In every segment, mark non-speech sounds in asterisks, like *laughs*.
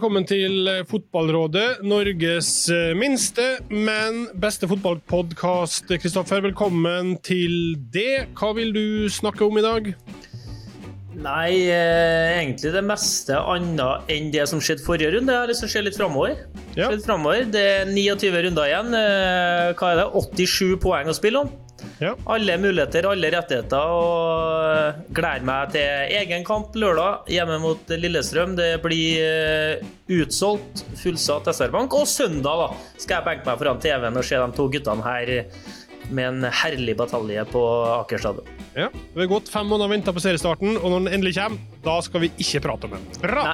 velkommen til Fotballrådet, Norges eh, minste, men beste fotballpodkast. Kristoffer, velkommen til det. Hva vil du snakke om i dag? Nei, eh, egentlig det meste annet enn det som skjedde forrige runde. Jeg har lyst til å se litt framover. Ja. Det er 29 runder igjen. Eh, hva er det? 87 poeng å spille om. Ja. Alle muligheter, alle rettigheter. Og gleder meg til egen kamp lørdag hjemme mot Lillestrøm. Det blir eh, utsolgt, fullsatt SR-Bank. Og søndag da skal jeg benke meg foran TV-en og se de to guttene her med en herlig batalje på Aker stadion. ja. Vi har gått fem måneder og venta på seriestarten, og når den endelig kommer, da skal vi ikke prate om den. Bra!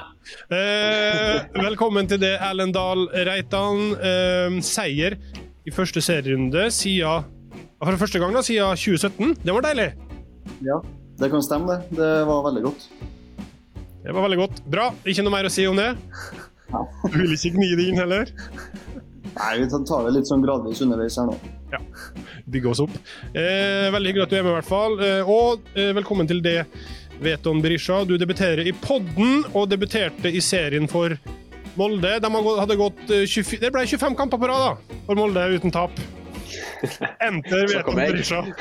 Eh, velkommen til det, Erlend Dahl Reitan. Eh, seier i første serierunde siden For første gang da, siden 2017. Det var deilig. Ja, det kan stemme, det. Det var veldig godt. Det var veldig godt. Bra. Ikke noe mer å si om det? *laughs* Du vil ikke gni det inn heller? Nei, vi tar det litt sånn gradvis underveis her nå. bygge oss opp. Eh, veldig hyggelig at du er med, i hvert fall. Eh, og eh, velkommen til det, Veton Berisha. Du debuterer i podden, og debuterte i serien for Molde. De hadde gått eh, 24, Det ble 25 kamper på rad da, for Molde uten tap. Enter vet kom Veton jeg.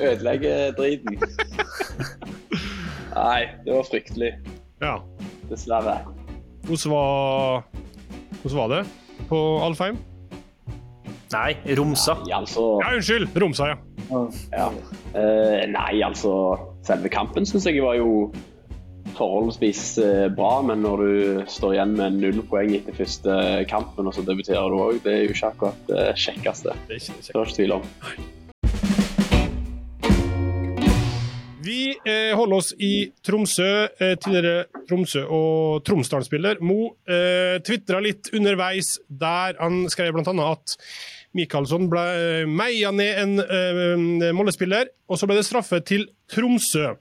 *laughs* Ødelegge driten. Nei, det var fryktelig. Ja. Dessverre. Hvordan var, hvordan var det på Alfheim? Nei, Romsa. Nei, altså Ja, unnskyld! Romsa, ja. ja. Uh, Nei, altså Selve kampen syns jeg var jo forholdsvis eh, bra, men når du står igjen med null poeng etter første kampen, og så debuterer du òg, det er jo ikke akkurat det kjekkeste. Det er ikke, Det er ikke tvil om. Vi eh, holder oss i Tromsø. Eh, tidligere Tromsø- og Tromsdalen-spiller Mo eh, tvitra litt underveis der han skrev bl.a. at Michaelsson ble eh, meia ned en eh, Molde-spiller, og så ble det straffe til Tromsø.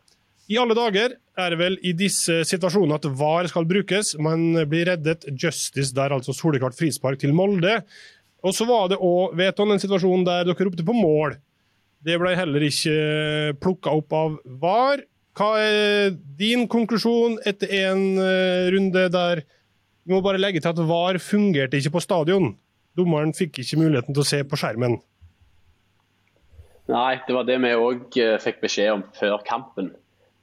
I alle dager er det vel i disse situasjonene at VAR skal brukes. Man blir reddet justice der, altså soleklart frispark til Molde. Og så var det òg, Veton, en situasjon der dere ropte på mål. Det ble heller ikke plukka opp av VAR. Hva er din konklusjon etter en eh, runde der Vi må bare legge til at VAR fungerte ikke på stadion. Dommeren fikk ikke muligheten til å se på skjermen. Nei, det var det vi òg fikk beskjed om før kampen.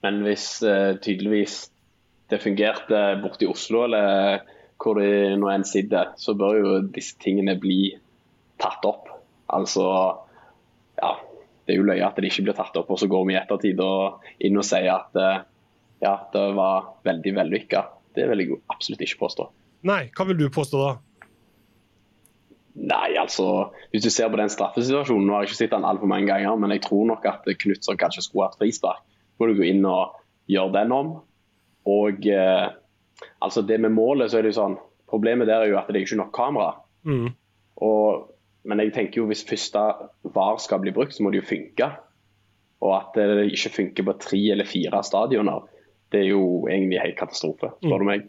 Men hvis eh, tydeligvis det fungerte borte i Oslo, eller hvor de nå enn sitter, så bør jo disse tingene bli tatt opp. Altså, ja. Det er jo løye at det ikke blir tatt opp, og så går vi i ettertid og inn og sier at eh, ja, det var veldig vellykka. Det vil jeg jo absolutt ikke påstå. Nei, hva vil du påstå da? Nei, altså, hvis du ser på den straffesituasjonen, nå har jeg ikke sett den altfor mange ganger, men jeg tror nok at Knutson kanskje skulle hatt frispark. Må du gå inn og gjøre den om. Og eh, altså det med målet, så er det jo sånn Problemet der er jo at det er ikke nok kamera. Mm. Og, men jeg tenker jo hvis første VAR skal bli brukt, så må det jo funke. Og at det ikke funker på tre eller fire stadioner, det er jo egentlig helt katastrofe, spør du meg.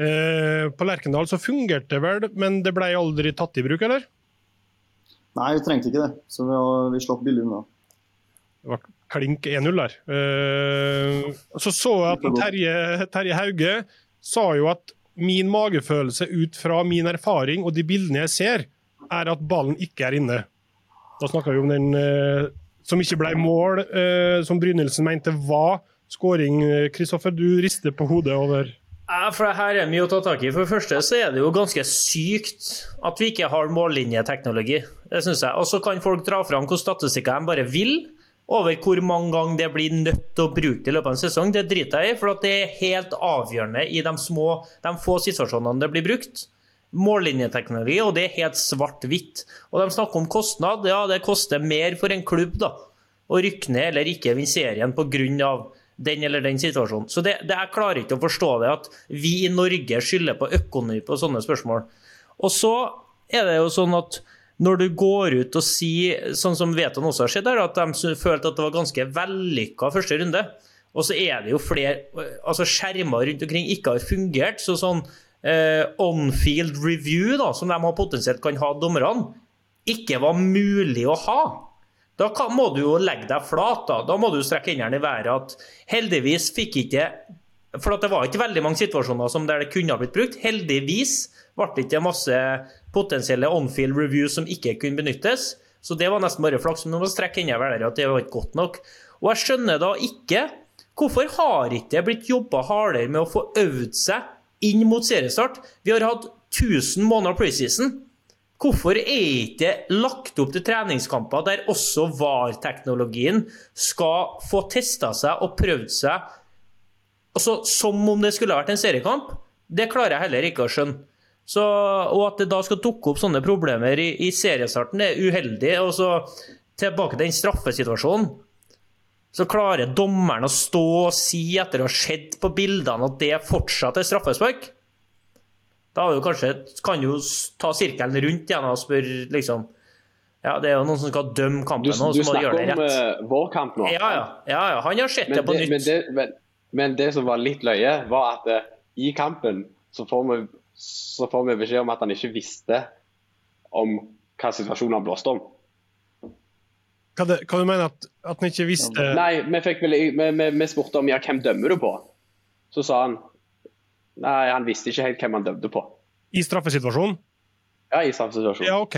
Eh, på Lerkendal så fungerte det vel, men det ble aldri tatt i bruk, eller? Nei, vi trengte ikke det, så vi, vi slapp billig unna. Det klink 1-0 der. Eh, så så jeg at Terje, Terje Hauge sa jo at min magefølelse ut fra min erfaring og de bildene jeg ser, er at ballen ikke er inne. Da snakka vi om den eh, som ikke ble mål, eh, som Brynildsen mente var skåring. Kristoffer, du rister på hodet over Ja, for her er mye å ta tak i. For det første så er det jo ganske sykt at vi ikke har mållinjeteknologi. Det synes jeg. Og så kan folk dra fram hvor statistikker de bare vil, over hvor mange ganger det blir nødt til å bruke det i løpet av en sesong. Det driter jeg i, for det er helt avgjørende i de, små, de få situasjonene det blir brukt. Mållinjeteknologi, og det er helt svart-hvitt. Og de snakker om kostnad. Ja, det koster mer for en klubb da, å rykke ned eller ikke vinne serien pga. den eller den situasjonen. Så det, det, Jeg klarer ikke å forstå det at vi i Norge skylder på økonomi på sånne spørsmål. Og så er det jo sånn at når du går ut og sier, sånn som Veton også har skjedd her, at de følte at det var ganske vellykka første runde, og så er det jo flere altså skjermer rundt omkring ikke har fungert, så sånn eh, on-field review, da, som de har potensielt kan ha dommerne, ikke var mulig å ha. Da må du jo legge deg flat. Da Da må du strekke hendene i været at heldigvis fikk ikke For det var ikke veldig mange situasjoner der det kunne ha blitt brukt. Heldigvis ble det ikke masse potensielle on-field reviews som ikke kunne benyttes. Så det var nesten bare flaks. Men nå må strekke enda der at det var ikke godt nok. Og jeg skjønner da ikke hvorfor har ikke det blitt jobba hardere med å få øvd seg inn mot seriestart? Vi har hatt 1000 måneder preseason. Hvorfor er ikke lagt opp til treningskamper der også VAR-teknologien skal få testa seg og prøvd seg altså, som om det skulle vært en seriekamp? Det klarer jeg heller ikke å skjønne. Så, og at det da skal dukke opp sånne problemer i, i seriestarten, er uheldig. Og så tilbake til den straffesituasjonen. Så klarer dommeren å stå og si etter å ha sett på bildene at det fortsatt er straffespark. Da jo kanskje, kan du ta sirkelen rundt igjen og spørre liksom ja, Det er jo noen som skal dømme kampen. Du, og så må de gjøre det snakker om uh, vår kamp nå. Ja, ja, ja, ja. Han har sett Men det på nytt. men, det, men, men det som var litt løye, var at uh, i kampen så får, vi, så får vi beskjed om at han ikke visste om hva situasjonen han blåste om. Hva, det, hva du mener at, at han ikke visste Nei, vi, fikk vel, vi, vi, vi spurte om ja, hvem dømmer du på. Så sa han nei, han visste ikke helt hvem han dømte på. i straffesituasjonen? Ja, i straffesituasjonen. Ja, OK.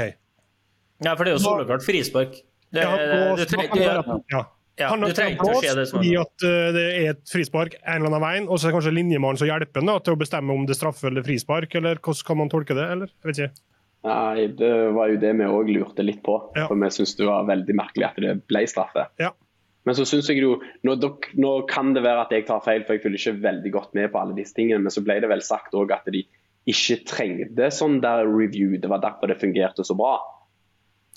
Ja, for det er jo soleklart frispark. Det, Ja, på, det, det, det, det, du har trenger ikke å se det sånn. fordi at uh, det er et frispark en eller annen veien, og så er det kanskje linjemannen som hjelper han til å bestemme om det er straffe eller frispark, eller hvordan kan man tolke det? eller? Jeg vet ikke. Nei, det var jo det vi òg lurte litt på. Ja. For vi syntes det var veldig merkelig at det ble straffe. Ja. Men så synes jeg jo, nå, dok- nå kan det være at jeg tar feil, for jeg følger ikke veldig godt med på alle disse tingene. Men så ble det vel sagt òg at de ikke trengte sånn der review. Det var derfor det fungerte så bra.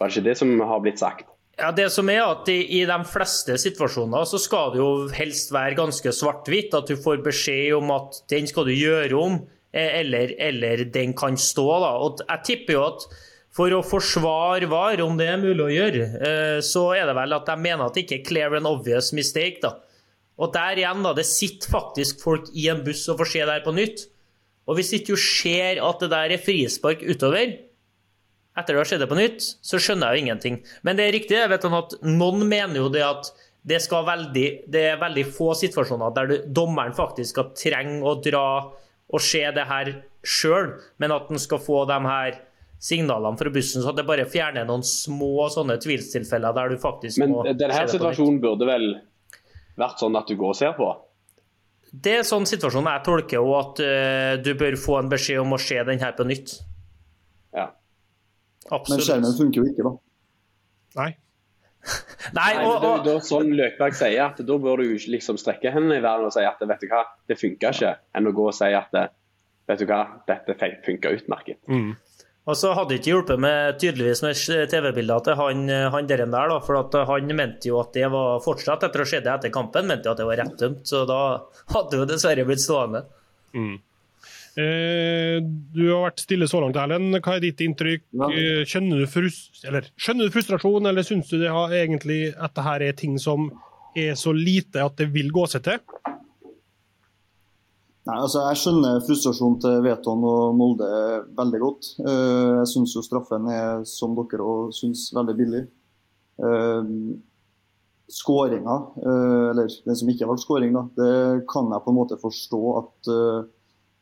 Var det ikke det som har blitt sagt? Ja, det som er at i, I de fleste situasjoner så skal det jo helst være ganske svart-hvitt. At du får beskjed om at den skal du gjøre om, eh, eller, eller den kan stå. da. Og jeg tipper jo at for å forsvare VAR, om det er mulig å gjøre, eh, så er det vel at de mener at det ikke er clear and obvious mistake. da. Og der igjen, da, det sitter faktisk folk i en buss og får se det her på nytt. Og hvis ikke du ser at det der er frispark utover, etter det har skjedd det på nytt, så skjønner jeg jo ingenting. Men det er riktig, jeg vet at noen mener jo det at det, skal veldig, det er veldig få situasjoner der du, dommeren faktisk skal trenge å dra og se det her sjøl, men at den skal få de her signalene fra bussen, så at det bare fjerner noen små sånne tvilstilfeller der du faktisk Men må denne på nytt. situasjonen burde vel vært sånn at du går og ser på? Det er sånn situasjon jeg tolker, og at uh, du bør få en beskjed om å se den her på nytt. Ja. Men skjermen funker jo ikke, da. Nei. *laughs* Nei, og, og, det er jo sånn Løkberg sier at da bør du liksom strekke hendene i verden og si at vet du hva, det funka ikke, enn å gå og si at vet du hva, dette funka utmerket. Mm. Og så hadde det ikke hjulpet med tydeligvis med TV-bilder til han, han der, der da, for at han mente jo at det var fortsatt etter å ha skjedd det etter kampen, mente jo at det var rett dømt, så da hadde jo dessverre blitt stående. Eh, du har vært stille så langt, Erlend. Hva er ditt inntrykk? Ja. Eh, Skjønner, du frust eller, skjønner du frustrasjon, eller syns du det har egentlig at det her er ting som er så lite at det vil gå seg til? Nei, altså Jeg skjønner frustrasjonen til Veton og Molde veldig godt. Eh, Jeg syns jo straffen er, som dere òg syns, veldig billig. Eh, Skåringa, eh, eller den som ikke har vært skåring, da, det kan jeg på en måte forstå at eh,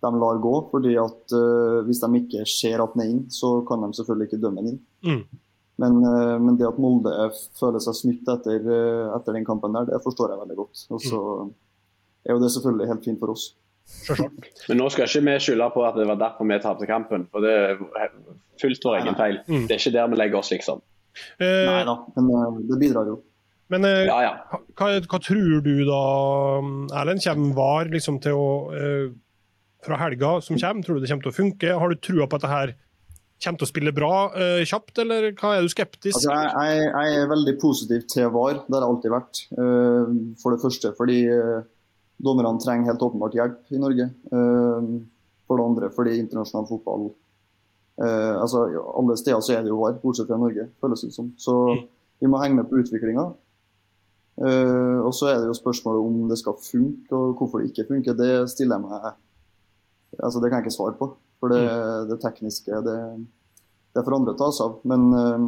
de lar gå. fordi at uh, hvis de ikke ser at den er inn, så kan de selvfølgelig ikke dømme den inn. Mm. Men, uh, men det at Molde føler seg snytt etter, uh, etter den kampen der, det forstår jeg veldig godt. Og så er jo det selvfølgelig helt fint for oss. Men nå skal ikke vi skylde på at det var derfor vi tapte kampen, for det er fullt vår egen feil. Mm. Det er ikke der vi legger oss, liksom. Eh, Nei da, men det bidrar jo. men eh, Ja, ja. hva, hva tror du da, Erlend? Kommer VAR liksom til å eh, Fra helga som kommer, tror du det kommer til å funke? Har du trua på at det her kommer til å spille bra uh, kjapt, eller hva er du skeptisk? Altså, jeg, jeg, jeg er veldig positiv til VAR, det har jeg alltid vært. Uh, For det første fordi uh, dommerne trenger helt åpenbart hjelp i Norge. For det andre fordi internasjonal fotball altså Alle steder så er det jo VAR, bortsett fra Norge, føles det som. Så vi må henge med på utviklinga. og så er det jo spørsmålet om det skal funke, og hvorfor det ikke funker. Det stiller jeg meg altså Det kan jeg ikke svare på. For det, det tekniske det, det får andre ta seg av. Men uh,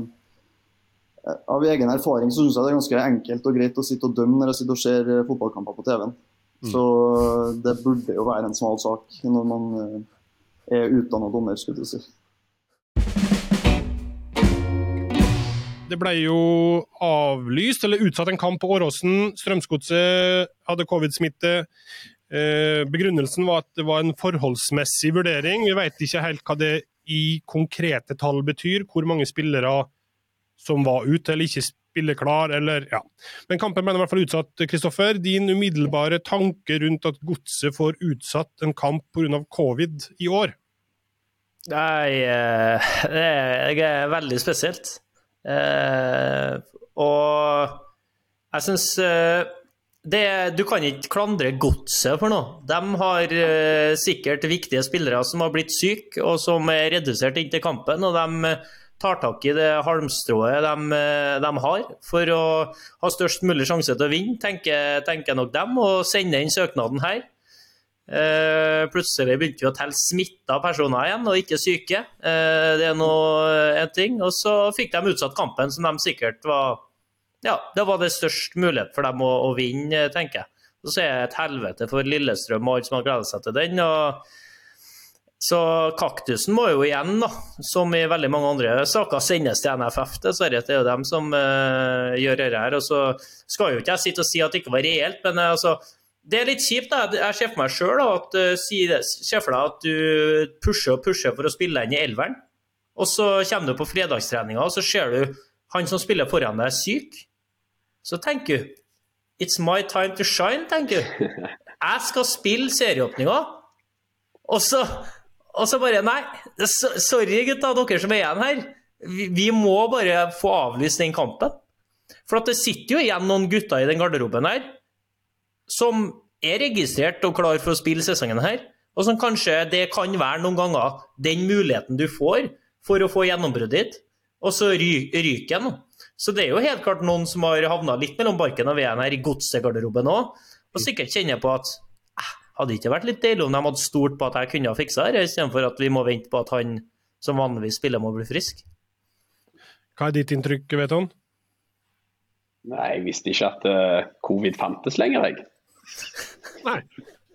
av egen erfaring så syns jeg det er ganske enkelt og greit å sitte og dømme når jeg sitter og ser eh, fotballkamper på TV-en. Så det burde jo være en smal sak når man uh, er utdanna dommer, skulle du si. Det ble jo avlyst, eller utsatt en kamp på Åråsen. Strømsgodset hadde covid-smitte. Eh, begrunnelsen var at det var en forholdsmessig vurdering. Vi vet ikke helt hva det i konkrete tall betyr, hvor mange spillere som var ute eller ikke spilleklar, eller ja. Men kampen ble i hvert fall utsatt, Kristoffer. Din umiddelbare tanke rundt at Godset får utsatt en kamp pga. covid i år? Nei, eh, det er veldig spesielt. Eh, og jeg syns eh, Du kan ikke klandre godset for noe. De har eh, sikkert viktige spillere som har blitt syke, og som er redusert inntil kampen. og de tar tak i det halmstrået de, de, har for å ha størst mulig sjanse til å vinne, tenker, tenker nok dem, og sender inn søknaden her. Uh, plutselig begynte vi å telle smitta personer igjen, og ikke syke. Uh, det er nå en ting. Og så fikk de utsatt kampen, som de sikkert var Ja, det var det størst mulighet for dem å, å vinne, tenker jeg. Og så er det et helvete for Lillestrøm og alle som har gleda seg til den. og så kaktusen må jo igjen, da, som i veldig mange andre saker, sendes til NFF. Dessverre. Det er jo dem som uh, gjør dette her. Og så skal jo ikke jeg sitte og si at det ikke var reelt, men altså, det er litt kjipt. da, Jeg ser for meg sjøl at, uh, at du pusher og pusher for å spille inn i elveren. Og så kommer du på fredagstreninga og så ser du han som spiller foran deg, er syk. Så tenker du It's my time to shine, tenker du. *laughs* Jeg skal spille serieåpninga. Og så, og så bare Nei, sorry gutta, dere som er igjen her. Vi, vi må bare få avlyst den kampen. For at det sitter jo igjen noen gutter i den garderoben her som er registrert og klar for å spille sesongen her, og som kanskje det kan være noen ganger den muligheten du får for å få gjennombruddet ditt, og så ry ryker den. Så det er jo helt klart noen som har havna litt mellom barken og veden her i godsegarderoben òg, og sikkert kjenner på at eh, hadde det ikke vært litt deilig om de hadde stolt på at jeg kunne ha fiksa det, istedenfor at vi må vente på at han som vanligvis spiller, må bli frisk? Hva er ditt inntrykk, vet han? Nei, Jeg visste ikke at uh, covid fantes lenger, jeg. *laughs* Nei.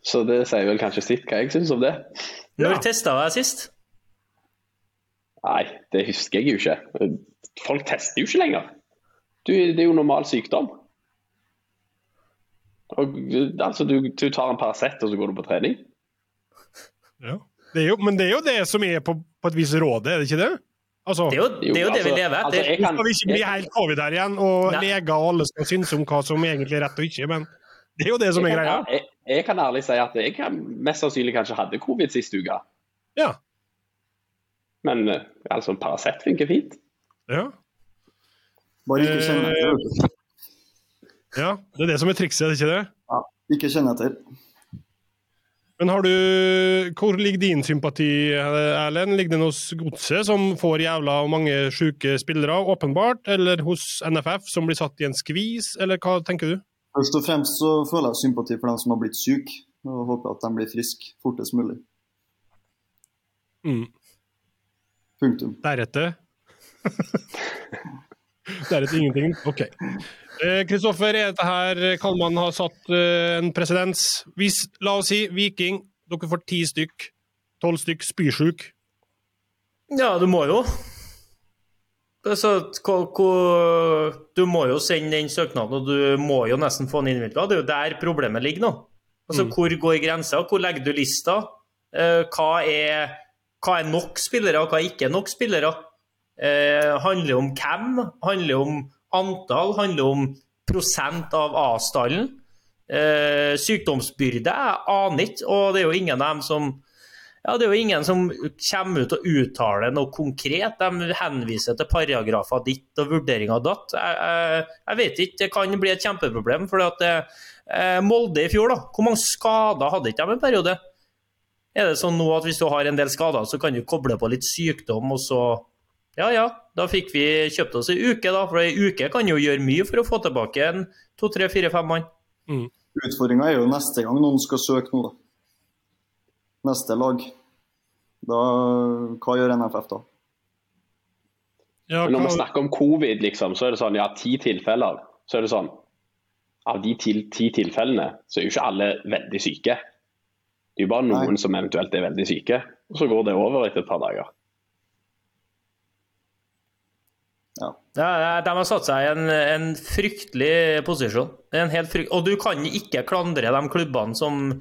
Så det sier vel kanskje sitt hva jeg syns om det. Når ja. testa jeg sist? Nei, det husker jeg jo ikke. Folk tester jo ikke lenger. Du, det er jo normal sykdom. Og, altså, du, du tar en Paracet og så går du på trening. Ja. Det jo, men det er jo det som er på, på et vis rådet, er det ikke det? Altså, det er jo det, er jo det vi altså, lever etter. Altså, kan, skal vi ikke bli helt covid her igjen, og leger og alle skal synes om hva som egentlig er rett og ikke. men det er jo det som er greia. Jeg, jeg, kan ærlig si at jeg kan, mest sannsynlig kanskje hadde covid sist uke. Ja. Men eh, altså, Paracet funker fint. Ja. Bare ikke kjenne etter. Eh, ja, det er det som er trikset, ikke det? Ja, ikke kjenne etter. Men har du, Hvor ligger din sympati, Erlend? Ligger den hos Godset, som får jævla mange syke spillere, åpenbart? Eller hos NFF, som blir satt i en skvis, eller hva tenker du? Først og fremst så føler jeg sympati for dem som har blitt syke, og håper at de blir friske fortest mulig. Mm. Punktum. Deretter? Deretter ingenting? OK. Kristoffer, eh, er dette her Kalman har satt eh, en presedens? La oss si, Viking, dere får ti stykk, tolv stykk spysjuk. Ja, du må jo. Så, du må jo sende den søknaden, og du må jo nesten få den innvilga. Det er jo der problemet ligger nå. Altså, mm. Hvor går grensa? Hvor legger du lista? Eh, hva er, hva er nok spillere, og hva er ikke nok spillere? Eh, handler om hvem? Handler om antall? Handler om prosent av A-stallen? Eh, sykdomsbyrde? Jeg aner ikke, og det er jo ingen av dem som ja, Det er jo ingen som kommer ut og uttaler noe konkret. De henviser til paragrafer ditt og vurderinger datt. Jeg, jeg, jeg, vet ikke, det kan bli et kjempeproblem. for eh, Molde i fjor, da, hvor mange skader hadde ikke de en periode? Er det sånn nå at hvis du har en del skader, så kan du koble på litt sykdom, og så Ja ja, da fikk vi kjøpt oss ei uke, da. For ei uke kan jo gjøre mye for å få tilbake en to, tre, fire, fem mann. Mm. Utfordringa er jo neste gang noen skal søke noe, da neste lag. Da, hva gjør NFF da? Ja, Når vi snakker om covid, liksom, så er det sånn ja, ti tilfeller. Så er det sånn av de ti, ti tilfellene, så er jo ikke alle veldig syke. Det er jo bare noen Nei. som eventuelt er veldig syke, og så går det over etter et par dager. Ja. De har satt seg i en, en fryktelig posisjon. En helt frykt... Og du kan ikke klandre de klubbene som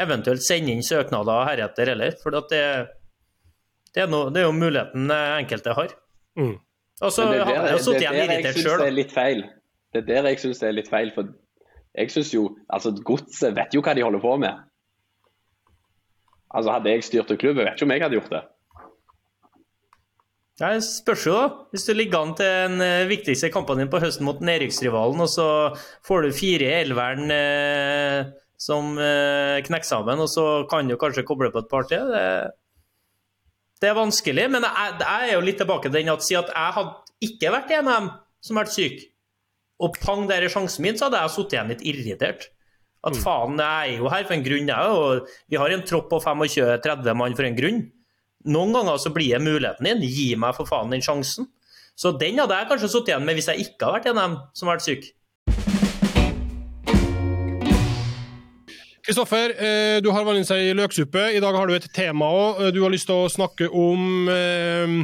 eventuelt sender inn søknader heretter heller. For at det, det, er no, det er jo muligheten enkelte har. Mm. Og så har jeg sittet igjen irritert sjøl. det er litt feil. Det er der jeg syns det er litt feil. For jeg syns jo Altså, godset vet jo hva de holder på med. Altså, Hadde jeg styrt en klubb, jeg vet ikke om jeg hadde gjort det. Det spørs jo, da. Hvis du ligger an til den eh, viktigste kampen din på høsten mot nedrykksrivalen, og så får du fire i elveren eh, som eh, knekker sammen, og så kan du kanskje koble på et par til. Det, det er vanskelig, men jeg, jeg er jo litt tilbake til den at si at jeg hadde ikke vært en av dem som har vært syk, og pang, der er sjansen min, så hadde jeg sittet igjen litt irritert. At faen, jeg er jo her for en grunn, jeg. Og vi har en tropp på 25-30 mann for en grunn. Noen ganger så blir det muligheten din. Gi meg for faen den sjansen. Så den hadde jeg kanskje sittet igjen med hvis jeg ikke hadde vært en av dem som har vært syk. Kristoffer, eh, du har vanligvis ei løksuppe. I dag har du et tema òg. Du har lyst til å snakke om eh,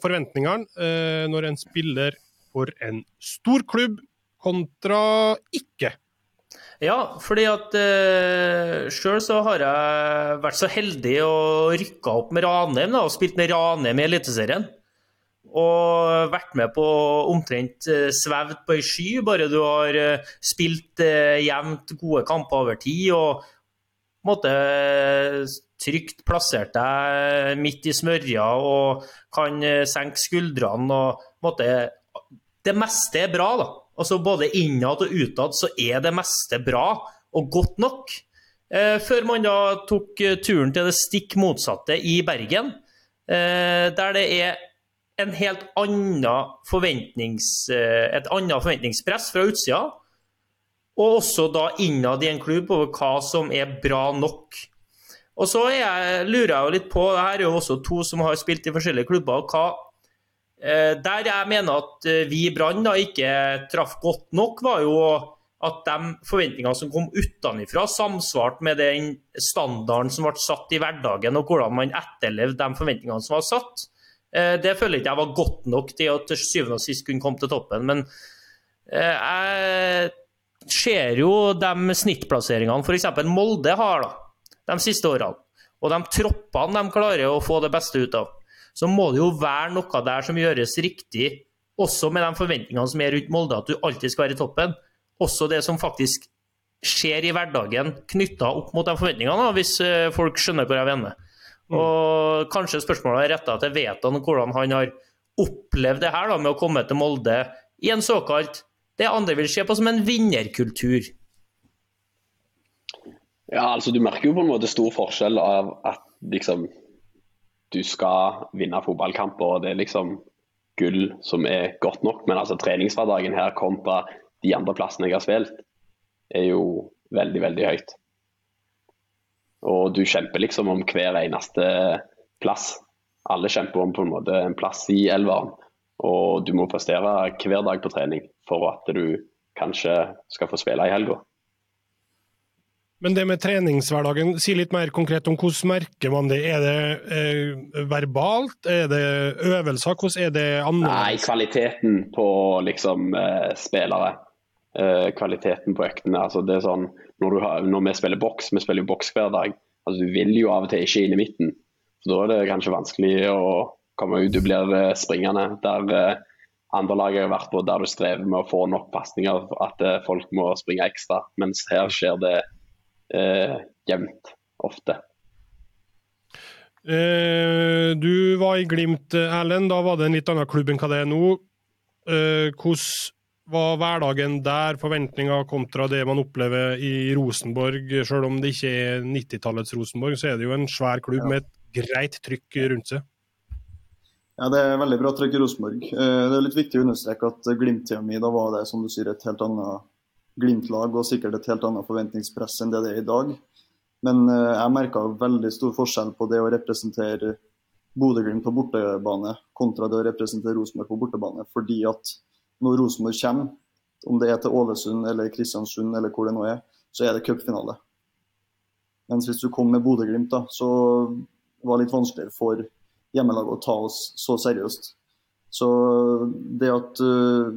forventningene eh, når en spiller for en stor klubb kontra ikke. Ja, fordi at uh, sjøl så har jeg vært så heldig og rykka opp med Ranheim da, og spilt med Ranheim i Eliteserien. Og vært med på omtrent uh, svevd på ei sky, bare du har uh, spilt uh, jevnt gode kamper over tid og på en trygt plassert deg midt i smørja og kan senke skuldrene og på Det meste er bra, da. Altså Både innad og utad så er det meste bra og godt nok. Eh, før man da tok eh, turen til det stikk motsatte i Bergen, eh, der det er en helt forventnings, eh, et annet forventningspress fra utsida, og også da innad i en klubb over hva som er bra nok. Og så jeg, lurer jeg jo litt på, det her er jo også to som har spilt i forskjellige klubber, hva Der jeg mener at eh, vi i Brann ikke traff godt nok, var jo at de forventningene som kom utenfra, samsvarte med den standarden som ble satt i hverdagen, og hvordan man etterlevde de forventningene som var satt. Eh, Det føler jeg ikke jeg var godt nok til å til syvende og sist kunne komme til toppen. Men jeg ser jo de snittplasseringene f.eks. Molde har da, de siste årene, og de troppene de klarer å få det beste ut av så må det jo være noe der som gjøres riktig, også med de forventningene som er rundt Molde, at du alltid skal være i toppen. Også det som faktisk skjer i hverdagen knytta opp mot de forventningene, hvis eh, folk skjønner hvor jeg mener. Og kanskje spørsmålet er retta til Vetan, hvordan han har opplevd det her da, med å komme til Molde i en såkalt det andre vil se på som en vinnerkultur. Ja, altså Du merker jo på en måte stor forskjell av at liksom du skal vinne fotballkamper, og det er liksom gull som er godt nok. Men altså treningshverdagen her kontra de andre plassene jeg har spilt, er jo veldig, veldig høyt. Og du kjemper liksom om hver eneste plass. Alle kjemper om på en måte en plass i elveren. Og du må prestere hver dag på trening for at du kanskje skal få spille i helga. Men det med treningshverdagen, si litt mer konkret om hvordan merker man det? Er det eh, verbalt? Er det øvelser? Hvordan er det Nei, kvaliteten på liksom eh, spillere. Eh, kvaliteten på øktene. Altså, det er sånn, når, har, når vi spiller boks, vi spiller jo boks hver dag. Altså, du vil jo av og til ikke inn i midten. Så Da er det kanskje vanskelig å komme ut. Du blir eh, springende. Der eh, andre lag har vært på, der du strever med å få nok pasninger, at eh, folk må springe ekstra. Mens her skjer det eh, jevnt ofte. Eh, du var i Glimt, Erlend. Da var det en litt annen klubb enn hva det er nå. Eh, hvordan var hverdagen der, forventninger kontra det man opplever i Rosenborg? Selv om det ikke er 90-tallets Rosenborg, så er det jo en svær klubb med et greit trykk rundt seg. Ja, Det er veldig bra trykk i Rosenborg. Eh, Det er litt viktig å understreke at Glimt-tida mi, da var det som du sier, et helt annet Glimt-lag og sikkert et helt annet forventningspress enn det det er i dag. Men eh, jeg merka veldig stor forskjell på det å representere Bodø-Glimt på bortebane kontra det å representere Rosenborg på bortebane. Fordi at når Rosenborg kommer Om det er til Ålesund eller Kristiansund eller hvor det nå er, så er det cupfinale. Mens hvis du kom med Bodø-Glimt, da, så var det litt vanskeligere for hjemmelaget å ta oss så seriøst. Så det at uh,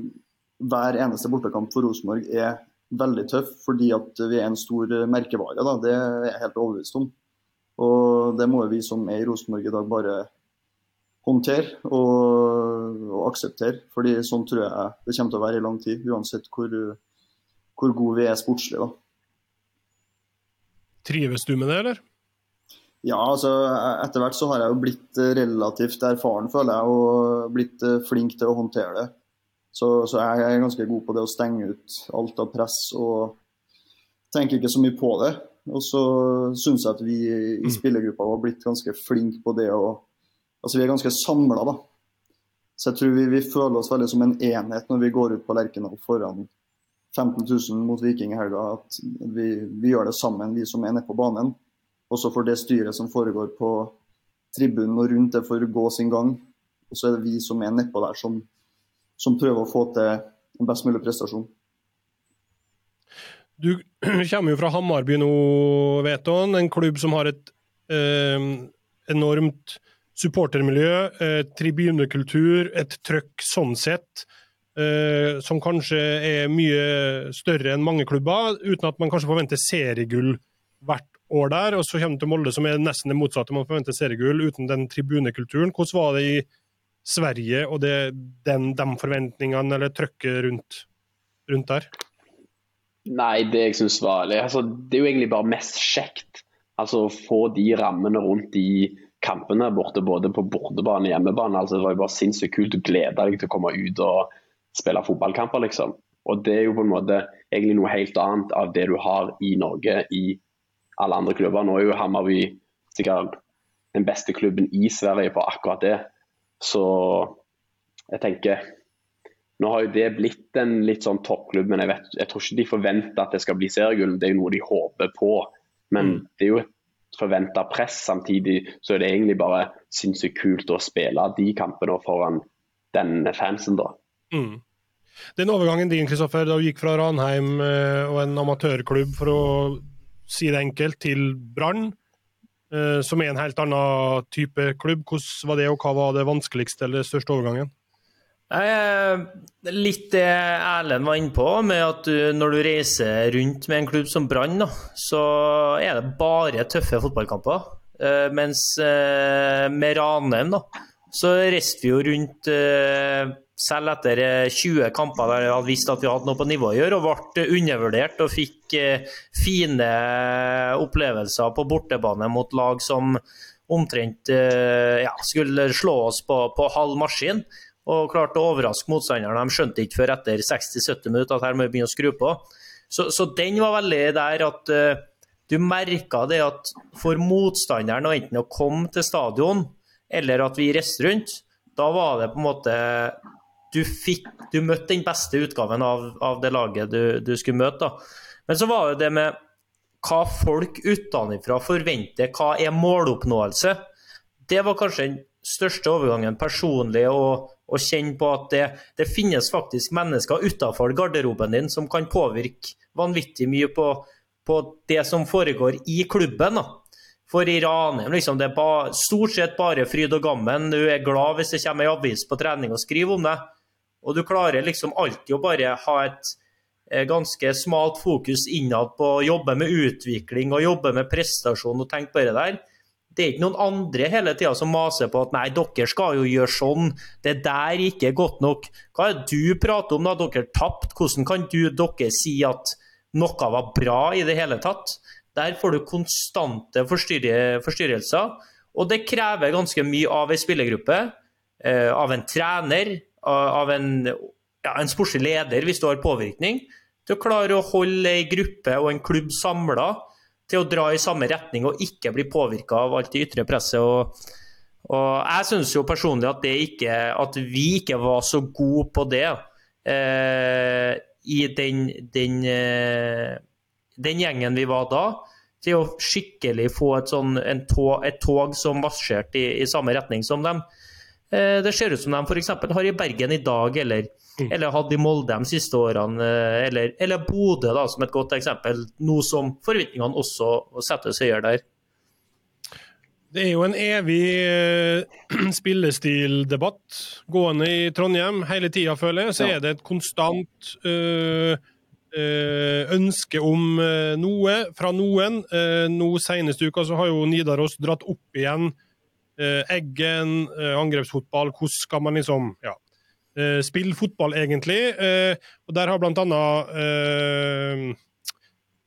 hver eneste bortekamp for Rosenborg er veldig tøff fordi at vi er en stor merkevare, da, det er jeg helt overbevist om. Og det må vi som er i Rosenborg i dag bare håndtere og, og akseptere. fordi sånn tror jeg det kommer til å være i lang tid, uansett hvor, hvor gode vi er sportslig. da. Trives du med det, eller? Ja, altså etter hvert så har jeg jo blitt relativt erfaren, føler jeg, og blitt flink til å håndtere det. Så, så jeg er ganske god på det å stenge ut alt av press og tenker ikke så mye på det. Og så syns jeg at vi i mm. spillergruppa har blitt ganske flinke på det å Altså vi er ganske samla, da. Så jeg tror vi, vi, føler oss veldig som en enhet når vi går ut på Lerkendal foran 15 000 mot Viking i helga. At vi, vi, gjør det sammen, vi som er nede på banen. Og så får det styret som foregår på tribunen og rundt det, får gå sin gang. Og så er det vi som er nedpå der, som, som prøver å få til en best mulig prestasjon. Du *clears throat* kommer jo fra Hammarby nå, Veton, en klubb som har et eh, enormt supportermiljø, eh, tribunekultur, et trøkk sånn sett, eh, som kanskje er mye større enn mange klubber, uten at man kanskje forventer seriegull hvert år der. Og så kommer du til Molde, som er nesten det motsatte, man forventer seriegull uten den tribunekulturen. Hvordan var det i Sverige og det, den, de forventningene eller trøkket rundt, rundt der? Nei, det jeg syns var altså, Det er jo egentlig bare mest kjekt. Altså å få de rammene rundt de kampene borte, både på bortebane og hjemmebane. Altså, det var jo bare sinnssykt kult å glede deg til å komme ut og spille fotballkamper, liksom. Og det er jo på en måte egentlig noe helt annet av det du har i Norge i alle andre klubber. Nå er jo Hammarby sikkert den beste klubben i Sverige på akkurat det. Så jeg tenker nå har jo det blitt en litt sånn toppklubb, men jeg, vet, jeg tror ikke de forventer at det skal bli seriegull. Det er jo noe de håper på. Men mm. det er jo et forventa press. Samtidig så er det egentlig bare sinnssykt kult å spille de kampene foran denne fansen, da. Mm. Den overgangen din, Kristoffer, da du gikk fra Ranheim eh, og en amatørklubb, for å si det enkelt, til Brann, som er en helt annen type klubb. Hvordan var det, og hva var det vanskeligste eller største overgangen? Litt det Erlend var inne på, med at du, når du reiser rundt med en klubb som Brann, så er det bare tøffe fotballkamper. Eh, mens eh, med Ranheim, da, så reiste vi jo rundt eh, selv etter 20 kamper der vi hadde visst at vi hadde noe på nivå å gjøre, og ble undervurdert og fikk fine opplevelser på bortebane mot lag som omtrent ja, skulle slå oss på, på halv maskin og klarte å overraske motstanderne. De skjønte ikke før etter 60-70 minutter at her må vi begynne å skru på. Så, så den var veldig der at du merka det at for motstanderen å enten å komme til stadion eller at vi reiste rundt, da var det på en måte Du fikk, du møtte den beste utgaven av, av det laget du, du, skulle møte. da. Men så var det det med hva folk utenfra forventer, hva er måloppnåelse? Det var kanskje den største overgangen personlig å, å kjenne på at det, det finnes faktisk mennesker utenfor garderoben din som kan påvirke vanvittig mye på, på det som foregår i klubben. da. For i Ranheim liksom, det er ba, stort sett bare fryd og gammen. Du er glad hvis det kommer ei avis på trening og skriver om det. Og du klarer liksom alltid å bare ha et eh, ganske smalt fokus innad på å jobbe med utvikling og jobbe med prestasjon og tenke bare der. Det er ikke noen andre hele tida som maser på at nei, dere skal jo gjøre sånn, det der ikke er godt nok. Hva er det du prater om da dere tapte? Hvordan kan du, dere si at noe var bra i det hele tatt? Der får du konstante forstyrrelser, og det krever ganske mye av ei spillergruppe, eh, av en trener, av en, ja, en sportslig leder hvis du har påvirkning, til å klare å holde ei gruppe og en klubb samla til å dra i samme retning og ikke bli påvirka av alt det ytre presset. og og jeg syns jo personlig at, ikke, at, vi ikke var så gode på det eh, i den, den, eh, den, gjengen vi var da. Til å skikkelig få et, sånn, tog, et tog, som marsjerte i, i, samme retning som dem. eh, det ser ut som de f.eks. har i Bergen i dag, eller, Mm. eller hadde i Molde de siste årene. eh, Eller, eller Bodø, da, som et godt eksempel, nå som forventningene også settes høyere der. Det er jo en evig eh, *clears throat* spillestildebatt gående i Trondheim hele tida, føler jeg. Så er det et konstant eh, ønske om eh, noe fra noen. Eh, nå Senest uka så har jo Nidaros dratt opp igjen eh, Eggen, eh, angrepsfotball. Hvordan skal man liksom ja, eh, spille fotball, egentlig? Eh, og der har blant annet eh,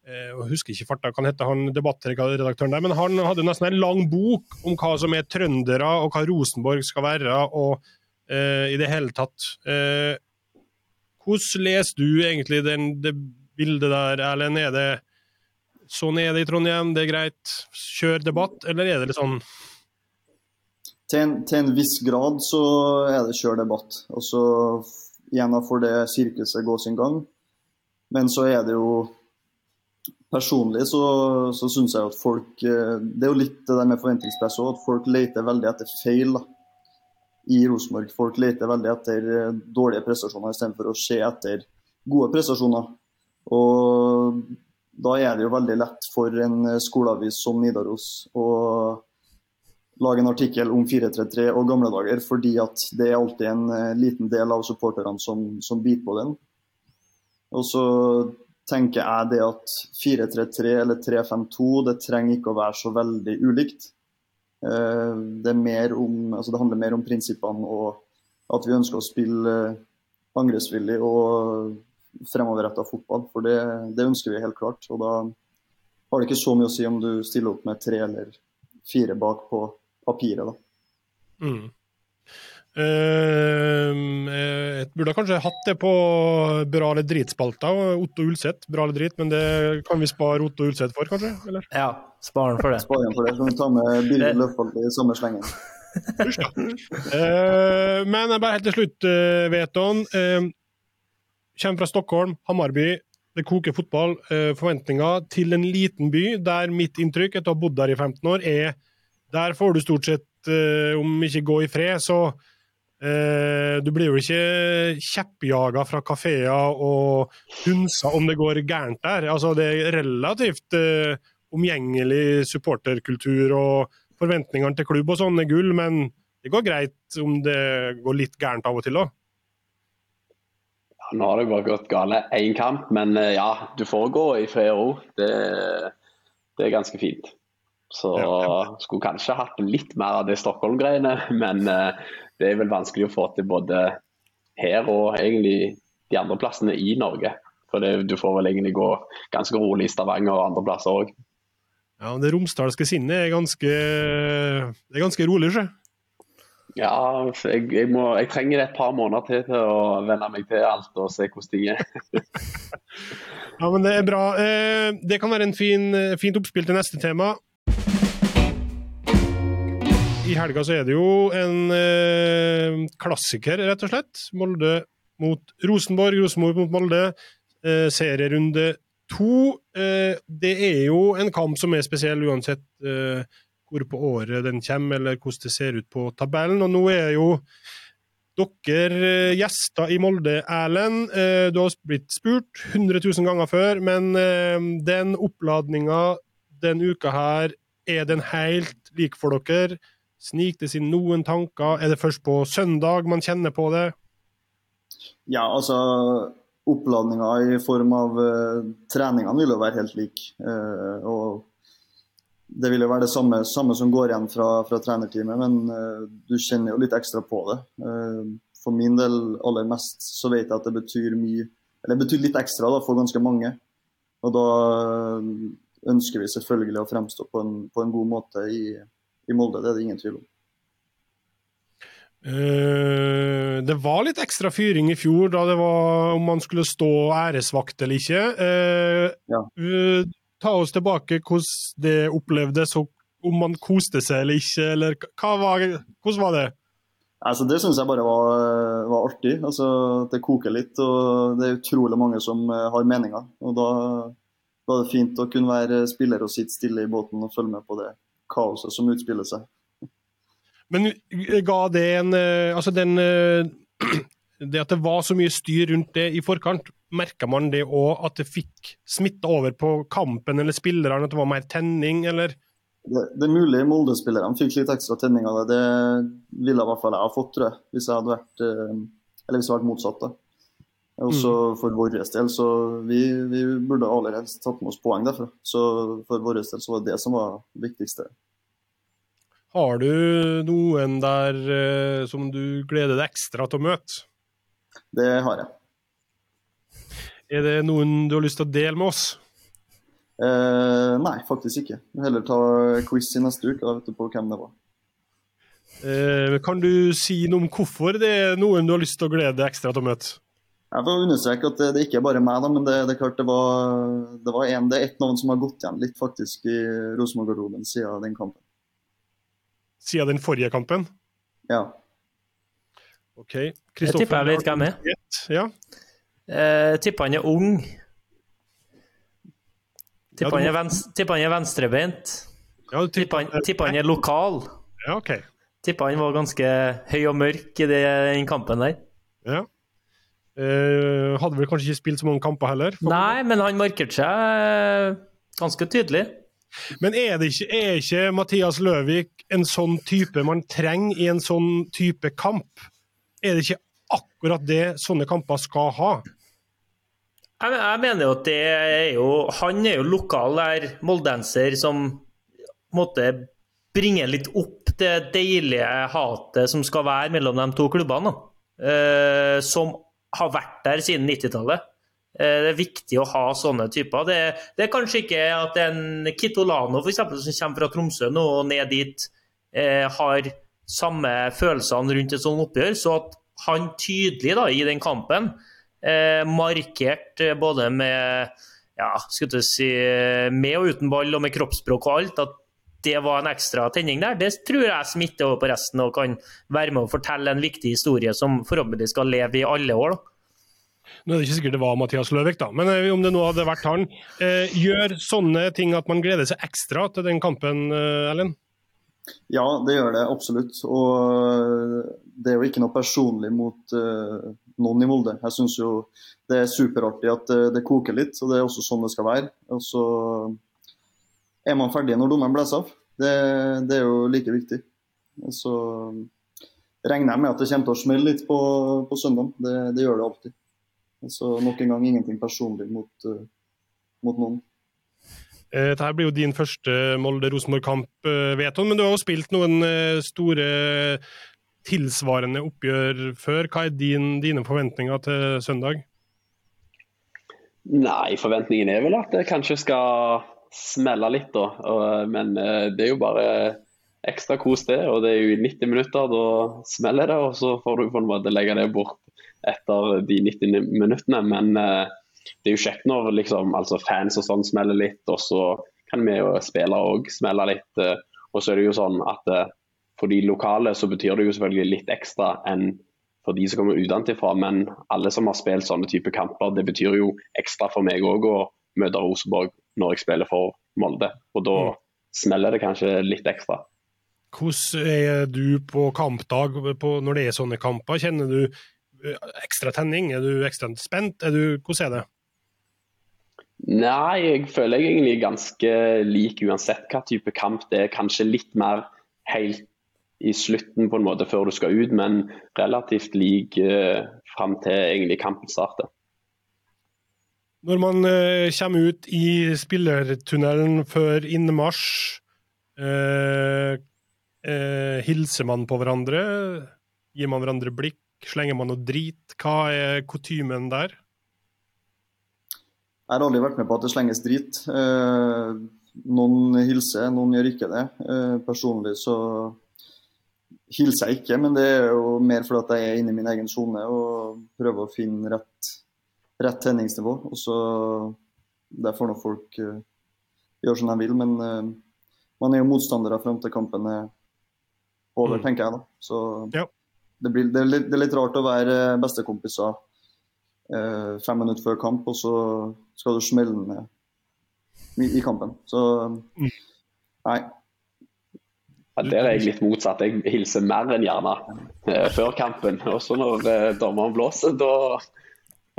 Eh, jeg husker ikke farta, kan hete han debattredaktøren der, men han hadde nesten en lang bok om hva som er trøndere, og hva Rosenborg skal være, og eh, i det hele tatt. Hvordan leser du egentlig den, det bildet der, Erlend? Er det sånn er det i Trondheim, det er greit, kjør debatt, eller er det litt sånn Til en, til en viss grad så er det kjør debatt. Og så igjen får det sirkuset gå sin gang. Men så er det jo Personlig så, så syns jeg at folk eh, Det er jo litt det der med forventningspress òg, at folk leter veldig etter feil da, i Rosenborg. Folk leter veldig etter eh, dårlige prestasjoner istedenfor å se etter gode prestasjoner. Og da er det jo veldig lett for en eh, skoleavis som Nidaros å lage en artikkel om 433 og gamle dager, fordi at det er alltid en eh, liten del av supporterne som, som biter på den. Og så tenker jeg det at 433 eller 352 det trenger ikke å være så veldig ulikt. Eh, Det, om, altså det handler mer om prinsippene og at vi ønsker å spille eh, angrepsvillig og fremoverretta fotball. For det, det ønsker vi helt klart. Og da har det ikke så mye å si om du stiller opp med tre eller fire bak på papiret. da. mm. Eh, jeg burde kanskje hatt det på bra eller drit-spalta, Otto Ulseth. Bra eller drit, men det kan vi spare Otto Ulseth for, kanskje? Eller? Ja, sparen for det. Spar igjen for det. Kan vi ta med Birger Løfvold i samme slengen. uh, men bare helt til slutt, uh, Veton. Uh, kommer fra Stockholm, Hamarby. Det koker fotball. Uh, forventninger til en liten by der mitt inntrykk etter å ha bodd der i 15 år, er der får du stort sett, eh, om ikke gå i fred, så eh, Du blir jo ikke kjeppjaga fra kafeer og hunsa om det går gærent der. Altså, det er relativt eh, omgjengelig supporterkultur, og forventningene til klubb og sånn er gull, men det går greit om det går litt gærent av og til òg. Nå har det bare gått gale én kamp, men eh, ja, du får gå i fred og ro. Det, det er ganske fint. Så skulle kanskje hatt litt mer av det Stockholm-greiene, *laughs* men eh, det er vel vanskelig å få til både her og egentlig de andre plassene i Norge. For det, du får vel egentlig gå ganske rolig i Stavanger og andre plasser òg. Ja, Det romsdalske sinnet er ganske, det er ganske rolig, sjø. Ja, jeg, jeg, må, jeg trenger et par måneder til til å venne meg til alt og se hvordan ting er. *laughs* Ja, men det er bra. Eh, Det kan være en fin, fint oppspill til neste tema. I helga så er det jo en eh, klassiker, rett og slett. Molde mot Rosenborg, Rosenborg mot Molde. Eh, serierunde to. Eh, det er jo en kamp som er spesiell uansett eh, hvor på året den kommer, eller hvordan det ser ut på tabellen. Og nå er jo dere eh, gjester i Molde, Erlend. Eh, du har blitt spurt 100 000 ganger før, men den oppladninga den uka her, er den helt lik for dere? Snik det inn noen tanker? Er det først på søndag man kjenner på det? Ja, altså Oppladninga i form av uh, treningene vil jo være helt lik. Uh, og det vil jo være det samme, samme som går igjen fra, fra trenerteamet, men uh, du kjenner jo litt ekstra på det. For min del aller mest så vet jeg at det betyr mye Eller det betyr litt ekstra da, for ganske mange. Og da ønsker vi selvfølgelig å fremstå på en, på en god måte i, i Molde, det er det ingen tvil om. Uh, det var litt ekstra fyring i fjor da det var om man skulle stå æresvakt eller ikke. Uh, Ja. uh, ta oss tilbake hvordan det opplevdes, om man koste seg eller ikke, eller var, hvordan var det? Altså, det syns jeg bare var, var artig. Altså, det koker litt, og det er utrolig mange som har meninger. Og da, er det fint å kunne være spiller og sitte stille i båten og følge med på det kaoset som utspiller seg. Men ga det en eh, Altså, den eh, *clears throat* Det at det var så mye styr rundt det i forkant, merka man det òg at det fikk smitta over på kampen eller spillerne? At det var mer tenning, eller? Det, det er mulig Molde-spillerne fikk litt ekstra tenning av det. Det ville i hvert fall jeg ha fått, tror jeg. Hvis jeg hadde vært eh, Eller hvis det hadde vært motsatt. da. Også mm. for vår del, så vi, vi burde aller helst tatt med oss poeng derfra. Så for vår del så var det det som var det viktigste. Har du noen der eh, som du gleder deg ekstra til å møte? Det har jeg. Er det noen du har lyst til å dele med oss? Eh, nei, faktisk ikke. Heller ta quiz i neste uke. Da vet du på hvem det var. Eh, kan du si noe om hvorfor det er noen du har lyst til å glede deg ekstra til å møte? Jeg får understreke at det, det ikke er bare meg, da, men det, det, er klart det var, det var en, det er ett navn som har gått igjen litt faktisk i Rosenborg-garderoben siden den kampen. Siden den forrige kampen? Ja. OK. Jeg tipper jeg vet hvem er. Ja. Eh, tipper han er ung. Tipper han, må... tipper han er venstrebeint. Ja, tipper, han, tipper han er lokal. Ja, ok. Tipper han var ganske høy og mørk i den kampen der. Ja. Eh, hadde vel kanskje ikke spilt så mange kamper heller? Nei, men han markerte seg ganske tydelig. Men er, det ikke, er ikke Mathias Løvik en sånn type man trenger i en sånn type kamp? Er det ikke akkurat det sånne kamper skal ha? Jeg, jeg mener jo at det er jo Han er jo lokal der moldenser som måtte bringe litt opp det deilige hatet som skal være mellom de to klubbene. Uh, som har vært der siden 90-tallet. Eh, det er viktig å ha sånne typer. Det, det er kanskje ikke at en Kitolano for eksempel, som kommer fra Tromsø nå og ned dit, eh, har samme følelsene rundt et sånt oppgjør. Så at han tydelig da, i den kampen eh, markert eh, både med ja, skal du si, med og uten ball og med kroppsspråk og alt, at det var en ekstra tenning der. Det tror jeg smitter over på resten og kan være med å fortelle en viktig historie som forhåpentlig skal leve i alle år. da. Nå er det ikke sikkert det var Mathias Løvik, da, men eh, om det nå hadde vært han. Eh, gjør sånne ting at man gleder seg ekstra til den kampen, eh, Ellen? Ja, det gjør det absolutt. Og det er jo ikke noe personlig mot uh, noen i Molde. Jeg syns jo det er superartig at det, det koker litt, og det er også sånn det skal være. Og så er man ferdig når dommeren blåser av. Det, det, er jo like viktig. Og så regner jeg med at det kommer til å smelle litt på, på søndag. Det, det, gjør det alltid. Og så nok en gang ingenting personlig mot, uh, mot noen. Eh, dette blir jo din første Molde-Rosenborg-kamp, Veton, vet hun, men du har jo spilt noen eh, store tilsvarende oppgjør før. Hva er din, dine forventninger til søndag? Nei, forventningen er vel at det kanskje skal smelle litt, da. Men det er jo bare ekstra kos, det. Og det er jo i 90 minutter, da smeller det. Og så får du på en måte legge det bort etter de 90 minuttene. Men det er jo kjekt når liksom, altså fans og sånn smeller litt, og så kan vi jo spille og smelle litt. Eh, og så er det jo sånn at eh, for de lokale så betyr det jo selvfølgelig litt ekstra enn for de som kommer utenfra, men alle som har spilt sånne type kamper, det betyr jo ekstra for meg òg å møte Rosenborg når jeg spiller for Molde. Og da mm. smeller det kanskje litt ekstra. Hvordan er du på kampdag på, når det er sånne kamper? Kjenner du ekstra tenning? Er du ekstra spent? Er du, hvordan er det? Nei, jeg føler jeg egentlig ganske lik uansett hva type kamp det er. Kanskje litt mer helt i slutten på en måte før du skal ut, men relativt lik uh, fram til egentlig kampen starter. Når man uh, kommer ut i spillertunnelen før innmarsj, uh, uh, hilser man på hverandre? Gir man hverandre blikk? Slenger man noe drit? Hva er kutymen der? Jeg har aldri vært med på at det slenges drit. Eh, noen hilser, noen gjør ikke det. Eh, personlig så hilser jeg ikke, men det er jo mer fordi jeg er inne i min egen sone og prøver å finne rett, rett tenningsnivå. Og så Der får nå folk uh, gjøre som de vil, men uh, man er jo motstandere fram til kampen er over, mm. tenker jeg. da. Så ja det, blir, det, er litt, det, er litt, rart å være bestekompiser uh, fem minutter før kamp, og så skal du smelle ned i, i, kampen. Så nei. Ja, Der er jeg litt motsatt. Jeg hilser mer enn gjerne eh, før kampen. Og så når eh, dommeren blåser, da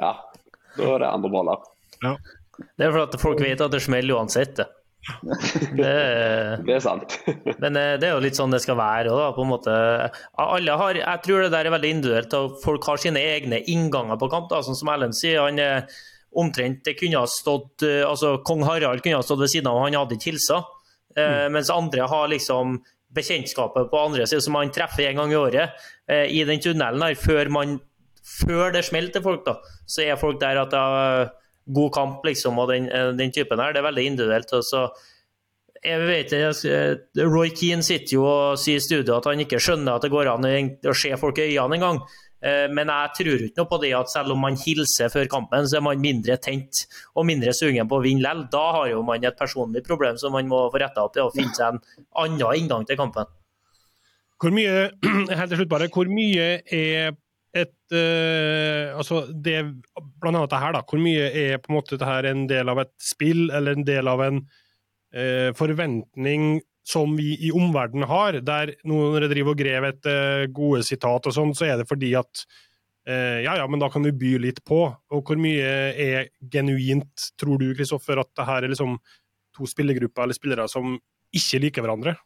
ja, da er det andre baller. Ja. Det er fordi folk vet at det smeller uansett. det. Det, Det er sant. *laughs* men eh, det er jo litt sånn det skal være da. På en måte. Alle har, jeg tror det der er veldig individuelt. og Folk har sine egne innganger på kamp. da, sånn som Ellen sier. han er omtrent det kunne ha stått, eh, altså Kong Harald kunne ha stått ved siden av, han hadde ikke hilsa. Eh, Mens andre har liksom bekjentskapet på andre siden, som man treffer en gang i året eh, i den tunnelen her, før, man, før det smeller til folk. da, Så er folk der at det er god kamp, liksom, og den, eh, den typen her. Det er veldig individuelt. og så jeg vet jeg- Roy Keane sitter jo og sier i studio at han ikke skjønner at det går an å se folk i øynene engang. Eh, Men jeg tror ikke noe på det at selv om man hilser før kampen, så er man mindre tent og mindre sugen på å vinne likevel. Da har jo man et personlig problem som man må få retta opp i og finne seg en annen inngang til kampen. Hvor mye *clears throat* helt til slutt bare, hvor mye er et uh, altså det, Blant annet det her, da. Hvor mye er på en måte det her en del av et spill, eller en del av en uh, forventning som vi i omverdenen har? Der noen driver og grev etter gode sitat og sånn, så er det fordi at eh, ja, ja, men da kan du by litt på. Og hvor mye er genuint, tror du, Kristoffer, at det her er liksom to spillergrupper eller spillere som ikke liker hverandre?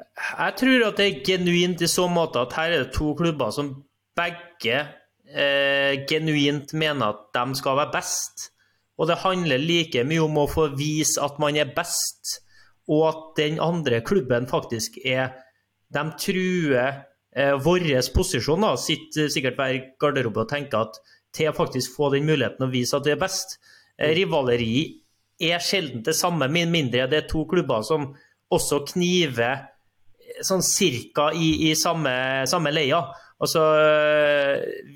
Jeg tror at det er genuint i så måte at her er det to klubber som begge eh, genuint mener at de skal være best. Og det handler like mye om å få vise at man er best, og at den andre klubben faktisk er De truer eh, vår posisjon. da, Sitter sikkert hver garderobe og tenker at til å faktisk få den muligheten å vise at det er best. Eh, rivaleri er sjelden det samme, med mindre det er to klubber som også kniver sånn cirka i, i samme, samme leia. Altså,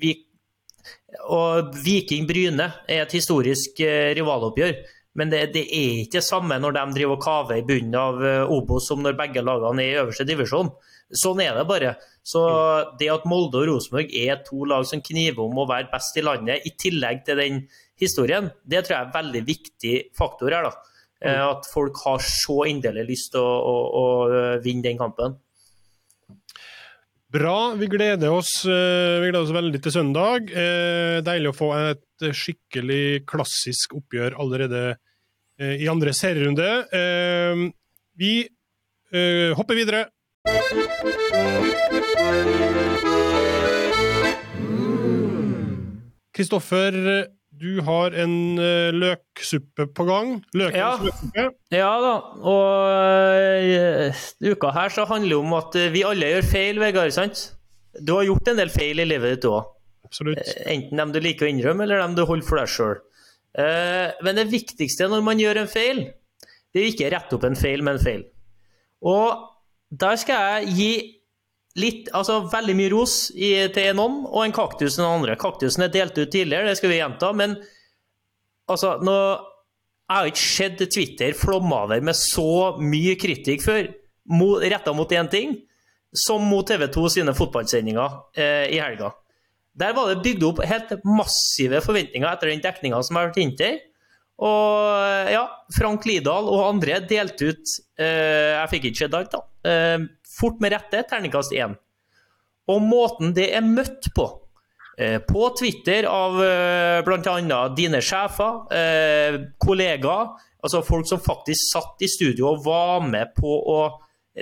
vi, og Viking Bryne er et historisk eh, rivaloppgjør. Men det, det, er ikke det samme når de driver og kaver i bunnen av eh, Obos som når begge lagene er i øverste divisjon. Sånn er det bare. Så det at Molde og Rosenborg er to lag som kniver om å være best i landet, i tillegg til den historien, det tror jeg er en veldig viktig faktor her. da. Eh, At folk har så inderlig lyst til å, å, å vinne den kampen. Bra. Vi gleder oss, eh, vi gleder oss veldig til søndag. Eh, deilig å få et skikkelig klassisk oppgjør allerede eh, i andre serierunde. Vi hopper videre. Kristoffer, du har en eh, løksuppe på gang. Løkens Ja. løksuppe. Ja da, og øh, uka her så handler det om at øh, vi alle gjør feil, Vegard. sant? Du har gjort en del feil i livet ditt òg. Enten dem du liker å innrømme, eller dem du holder for deg sjøl. Men det viktigste når man gjør en feil, det er ikke å rette opp en feil med en feil. Og der skal jeg gi litt, altså veldig mye ros i, til noen, og en kaktus til den andre. Kaktusen er delt ut tidligere, det skal vi gjenta, men altså, nå jeg har ikke sett Twitter flomme over med så mye kritikk før, retta mot én ting, som mot TV 2 sine fotballsendinger eh, i helga. Der var det bygd opp helt massive forventninger etter den dekninga som har vært inntil. Og ja, Frank Lidahl og andre delte ut eh, Jeg fikk ikke sett alt, da. Eh, fort med rette, terningkast én. Og måten det er møtt på, eh, på Twitter av eh, bl.a. dine sjefer, eh, kollegaer, altså folk som faktisk satt i studio og var med på å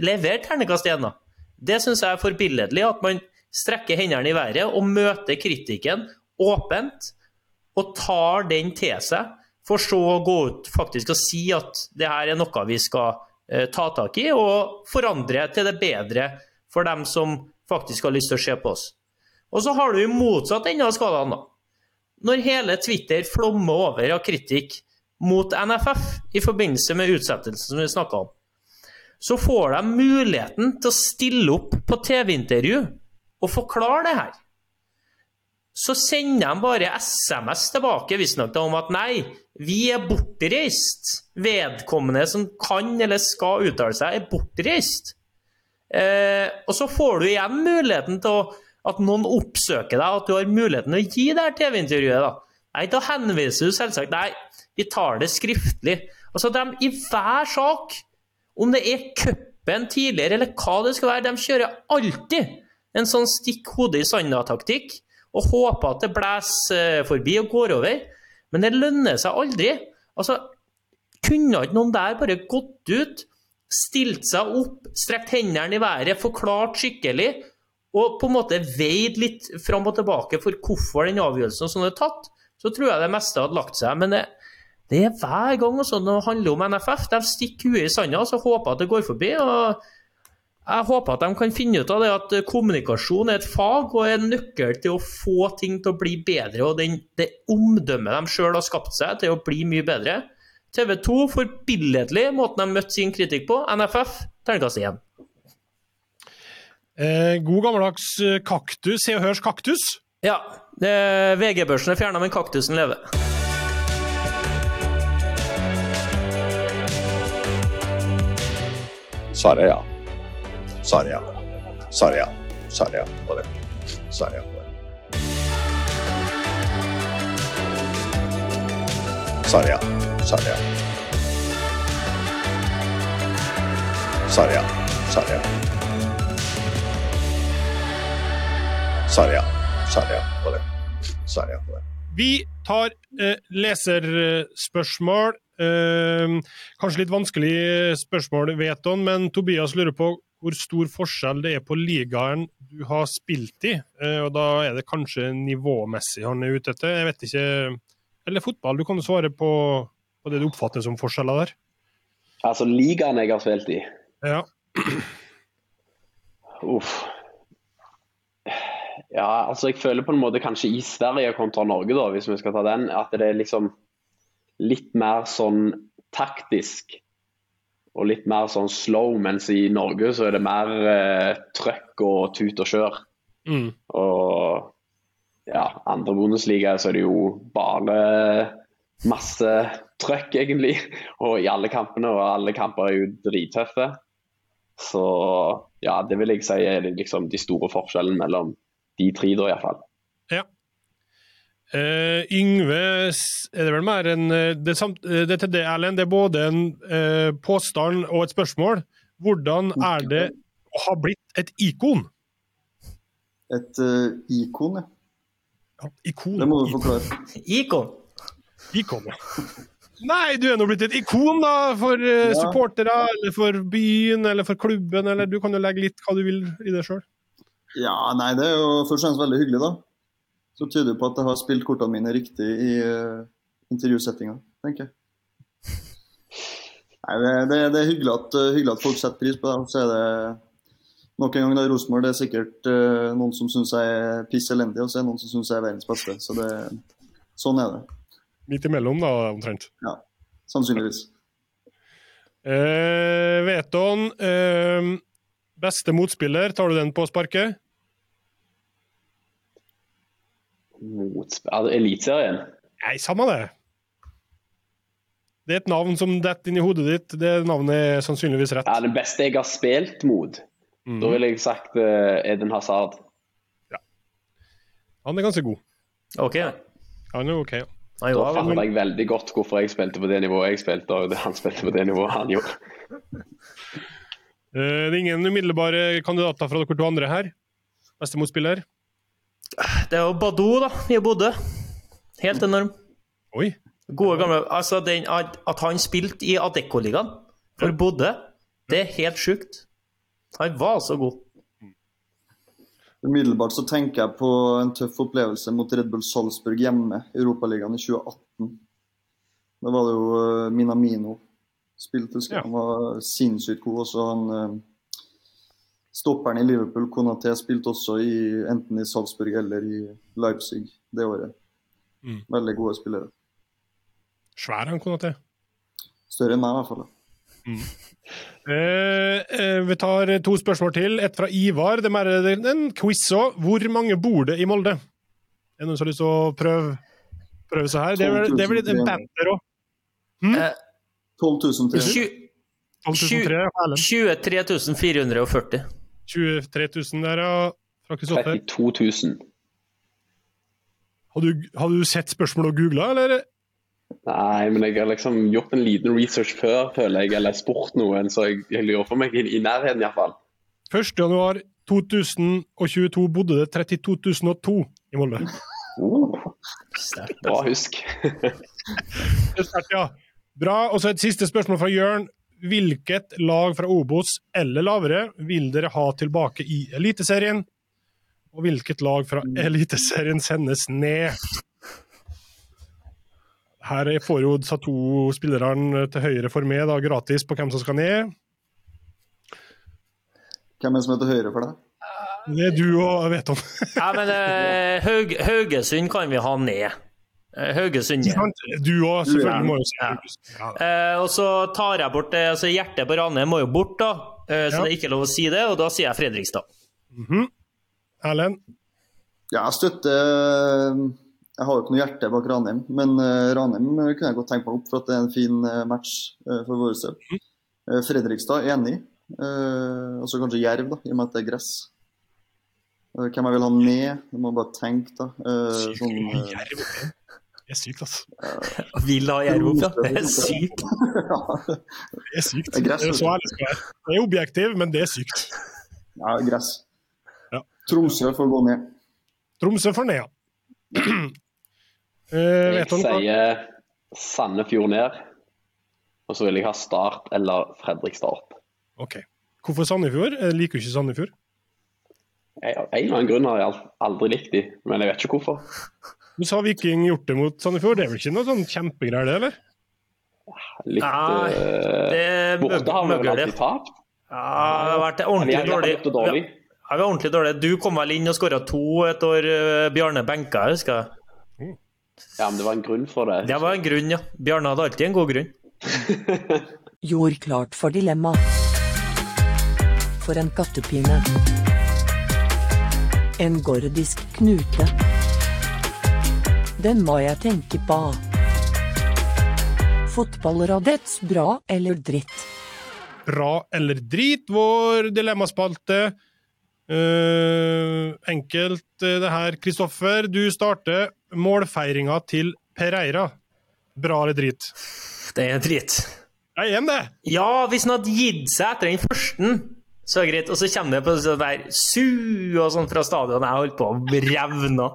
levere terningkast én. Det syns jeg er forbilledlig, at man strekker hendene i været og møter kritikken åpent og tar den til seg, for så å gå ut faktisk og si at det her er noe vi skal eh, ta tak i, og forandre til det bedre for dem som faktisk har lyst til å se på oss. Og så har du jo motsatt ende av skalaen, da. Når hele Twitter flommer over av kritikk mot NFF i forbindelse med utsettelsen som vi snakka om, så får de muligheten til å stille opp på TV-intervju og forklare det her. Så sender de bare SMS tilbake visstnok om at nei, vi er bortreist. Vedkommende som kan eller skal uttale seg, er bortreist. Eh, og så får du igjen muligheten til å, at noen oppsøker deg, at du har muligheten til å gi det her TV-intervjuet. da. Nei, da henviser du selvsagt Nei, vi tar det skriftlig. Altså, de i hver sak, om det er cup cupen tidligere, eller hva det skal være. De kjører alltid en sånn stikk hodet i sanda-taktikk og håper at det blåser forbi og går over. Men det lønner seg aldri. Altså, kunne ikke noen der bare gått ut, stilt seg opp, strekt hendene i været, forklart skikkelig, og på en måte veid litt fram og tilbake for hvorfor den avgjørelsen som er tatt, så tror jeg det meste hadde lagt seg. Men det, det er hver gang også når det handler om NFF. De stikker huet i sanda og håper at det går forbi. og jeg håper at de kan finne ut av det at kommunikasjon er et fag og er en nøkkel til å få ting til å bli bedre. Og den, det omdømmet de sjøl har skapt seg til å bli mye bedre. TV 2 forbilledlig måten de møtte sin kritikk på. NFF terningkast igjen. Eh, god gammeldags eh, kaktus. Se og Hørs kaktus. Ja. VG-børsen er fjerna, men kaktusen lever. Svaret er ja. Svaret Sarja. Sarja. Svaret Sarja. Sarja. Sarja. Sarja. Sarja. Sarja. Sarja. Svaret er ja på det. Svaret er ja. Svaret er ja. Svaret er ja. Svaret er ja. Svaret er ja. Svaret er ja på det. Svaret er ja på det. Vi tar eh, leserspørsmål. Eh, kanskje litt vanskelig spørsmål, vet han, men Tobias lurer på hvor stor forskjell det er på ligaen du har spilt i. Eh, og Da er det kanskje nivåmessig han er ute etter. Jeg vet ikke Eller fotball, du kan jo svare på, på det du oppfatter som forskjeller der. Altså, ligaen jeg har spilt i Ja. Uff. Ja, altså jeg føler på en måte kanskje i Sverige kontra Norge, da, hvis vi skal ta den, at det er liksom litt mer sånn taktisk og litt mer sånn slow, mens i Norge så er det mer eh, trøkk og tut og kjør. Mm. Og ja, andre Bundesliga så er det jo bare masse trøkk, egentlig. Og i alle kampene, og alle kamper er jo drittøffe. Så ja, det vil jeg si er liksom de store forskjellene mellom de tre, da iallfall. Eh, Yngve er det vel mer en eh, Det, samt, eh, det til det, Erlend, det er både en uh, påstand og et spørsmål. Hvordan er det å ha blitt et ikon? Et uh, ikon, ja. Ja, ikon. Det må du forklare. *laughs* Ikon. Ikon, ja. *laughs* Nei, du er nå blitt et ikon da, for Ja. supportere, eller for byen, eller for klubben, eller du kan jo legge litt hva du vil i det sjøl. Ja, nei, det er jo først og fremst veldig hyggelig, da. Så tyder på at jeg har spilt kortene mine riktig i uh, intervjusettinga, tenker jeg. Nei, det, det, det er hyggelig at, uh, hyggelig at folk setter pris på det. Og så er det nok en gang da Rosenborg. Det er sikkert uh, noen som syns jeg er piss elendig, og så er det noen som syns jeg er verdens beste. Så det, sånn er det. Midt imellom, da, omtrent. Ja, Sannsynligvis. Eh, Veton, eh, beste motspiller, tar du den på sparket? Motsp- ja, Eliteserien. Nei, samme det. Det er et navn som detter inn i hodet ditt. Det navnet er sannsynligvis rett. Ja, den beste jeg har spilt mot, Mm. da ville jeg sagt uh, Eden Hazard. Han er ganske god. OK. Han er OK, ja. Da fant fatter jeg veldig godt hvorfor jeg spilte på det nivået jeg spilte, og det han spilte på det nivået han gjorde. Eh, Det er ingen umiddelbare kandidater fra dere to andre her. Beste motspiller? Det er jo Badou, da, i Bodø. Helt enorm. Oi. Gode gamle Altså, den, at, han spilte i Adeccoligaen for Bodø, det er helt sjukt. Han var så god. Umiddelbart så tenker jeg på en tøff opplevelse mot Red Bull Salzburg hjemme i Europaligaen i 2018. Da var det jo eh, Minamino spilte, husker. Ja. Han var sinnssykt god. Også han eh, stopperen i Liverpool, Konaté, spilte også i, enten i Salzburg eller i Leipzig det året. Mm. Veldig gode spillere. Svær han Konaté? Større enn meg, i hvert fall. *laughs* Eh, eh, vi tar to spørsmål til. Et fra Ivar. Det er en quiz òg. Hvor mange bor det i Molde? Er det noen som har lyst til å prøve, prøve seg her? Det er vel, det er vel litt en banter òg. 12 300. 20 12.003 23 440. 23 000 der, ja. Fra Kristoffer. 32 000. Har du, har du sett spørsmålet og googla, eller? Nei, men jeg har liksom gjort en liten research før, føler jeg, eller spurt noen, så jeg, jeg lurer på meg i, i nærheten iallfall. 1.1.2022 bodde det 32.002 i Molde. Oh, Sterkt, bra husk. Sterkt, ja. Bra. Og så et siste spørsmål fra Jørn. Hvilket lag fra Obos eller lavere vil dere ha tilbake i Eliteserien? Og hvilket lag fra Eliteserien sendes ned? Her får jo disse to spillerne til høyre for meg da, gratis på hvem som skal ned. Hvem er det som er til høyre for deg? Det er du og vet om. Ja, men uh, Haug, Haugesund kan vi ha ned. Eh, Haugesund. Du òg, selvfølgelig må jo si Ja. ja. Eh, og så tar jeg bort det, altså Hjertet på Ranheim må jo bort, da. Eh, så Ja. det er ikke lov å si det, og da sier jeg Fredrikstad. Erlend? Ja, jeg støtter Jeg har jo ikke noe hjerte bak Ranheim, men Ranheim kunne jeg godt tenke meg opp for at det er en fin match for vår del. Eh, Fredrikstad enig. Eh, Og så kanskje Jerv, da, i og med at det er gress. Eh, Hvem jeg vil ha med? Jeg må bare tenke, da. Eh, Sånn, Jerv. *laughs* Det er sykt, altså. Vil ha Jerv opp, ja. Det er sykt. Det er sykt. Det er så ærlig skal jeg være. Det er objektiv, men det er sykt. ja, gress. Ja. Tromsø får gå ned. Tromsø for ned, ja. Uh, *clears throat* Jeg sier Sandefjord ned, og så vil jeg ha Start eller Fredrikstad opp. Ok. Hvorfor Sandefjord? Jeg liker du ikke Sandefjord. Jeg, av en eller annen grunn har jeg al- aldri likt de, men jeg vet ikke hvorfor. Du har Viking gjort det mot Sandefjord. Det er vel ikke noe sånn kjempegreier, det, eller? Litt Nei, eh, Det er Borte har vi vel det. alltid tapt. Ja, det har vært ordentlig har dårlig. gjort det dårlig. Ja, vi var ordentlig dårlig. Du kom vel inn og skåra to et år eh, Bjarne benka, jeg husker jeg. Ja, men det var en grunn for det. Det var en grunn, ja. Bjarne hadde alltid en god grunn. *laughs* Gjorde klart for dilemma. For en kattepine. En gordisk knute. Den må jeg tenke på. Fotballradets bra eller dritt? Bra eller drit, vår dilemmaspalte. Uh, enkelt eh, det her. Kristoffer, du starter målfeiringa til Pereira. Bra eller drit? Det er drit. Jeg er det! Ja, hvis han hadde gitt seg etter den første, så er det greit. Og så kommer det på sånn der su og sånn fra stadionet. Jeg holdt på å revne.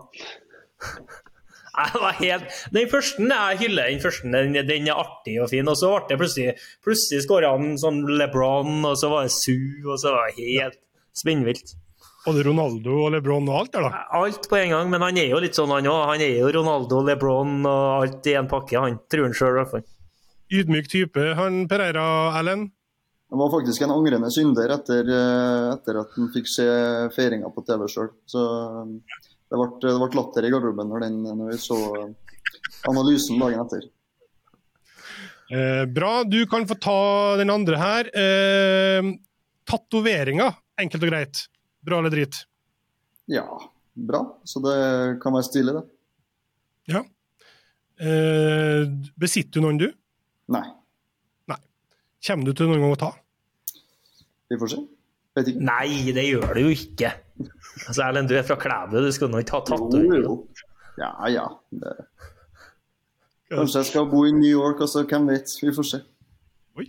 *laughs* Helt Den første, jeg hyller den første. Den, den er artig og fin. Og så ble det plutselig Plutselig skåra han sånn LeBron, og så var det su, og så var det helt spinnvilt. Både Ronaldo og LeBron og alt der, da. Alt på en gang, men han er jo litt sånn, han òg. Han er jo Ronaldo, LeBron og alt i en pakke, han. Tror han sjøl, i hvert fall. Ydmyk type, han Pereira, Erlend. Han var faktisk en angrende synder etter, eh, etter at han fikk se feiringa på TV sjøl. Så det ble, det ble latter i garderoben når, den, når vi så analysen dagen etter. Eh, bra. Du kan få ta den andre her. Eh, Tatoveringer, enkelt og greit. Bra eller drit? Ja, bra. Så det kan være stilig, det. Ja. Eh, besitter du noen, du? Nei, Kommer du til noen gang å ta? vi får se. Vet ikke. Nei, det gjør du jo ikke. Altså, Erlend, du er fra Klæbu, du skulle nå ikke ha tatt tatovering. jo. Ja, ja. Det. Kanskje jeg skal bo i New York, altså. Hvem vet. Vi får se. Oi.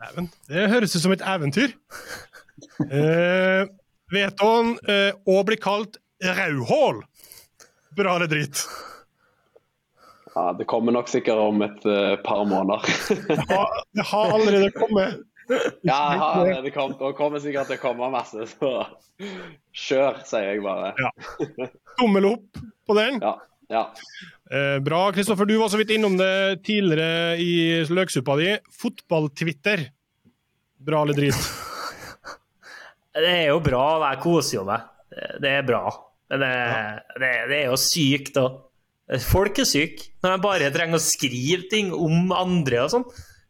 Dæven. Det høres ut som et eventyr. Eh, vet han eh, å bli kalt rauhål? Bra eller drit? Ja, det kommer nok sikkert om et uh, par måneder. Det har, det har allerede kommet. Ja, jeg har det kommet, og kommer sikkert til å komme masse, så kjør, sier jeg bare. Ja. Tommel opp på den. Ja. ja. Eh, bra. Kristoffer, du var så vidt innom det tidligere i løksuppa di. Fotball-Twitter. Bra eller drit? *laughs* Det er jo bra, jeg koser jo meg. Det er bra. Men det, det, det er jo sykt, da. Folk er syke når de bare trenger å skrive ting om andre og sånn.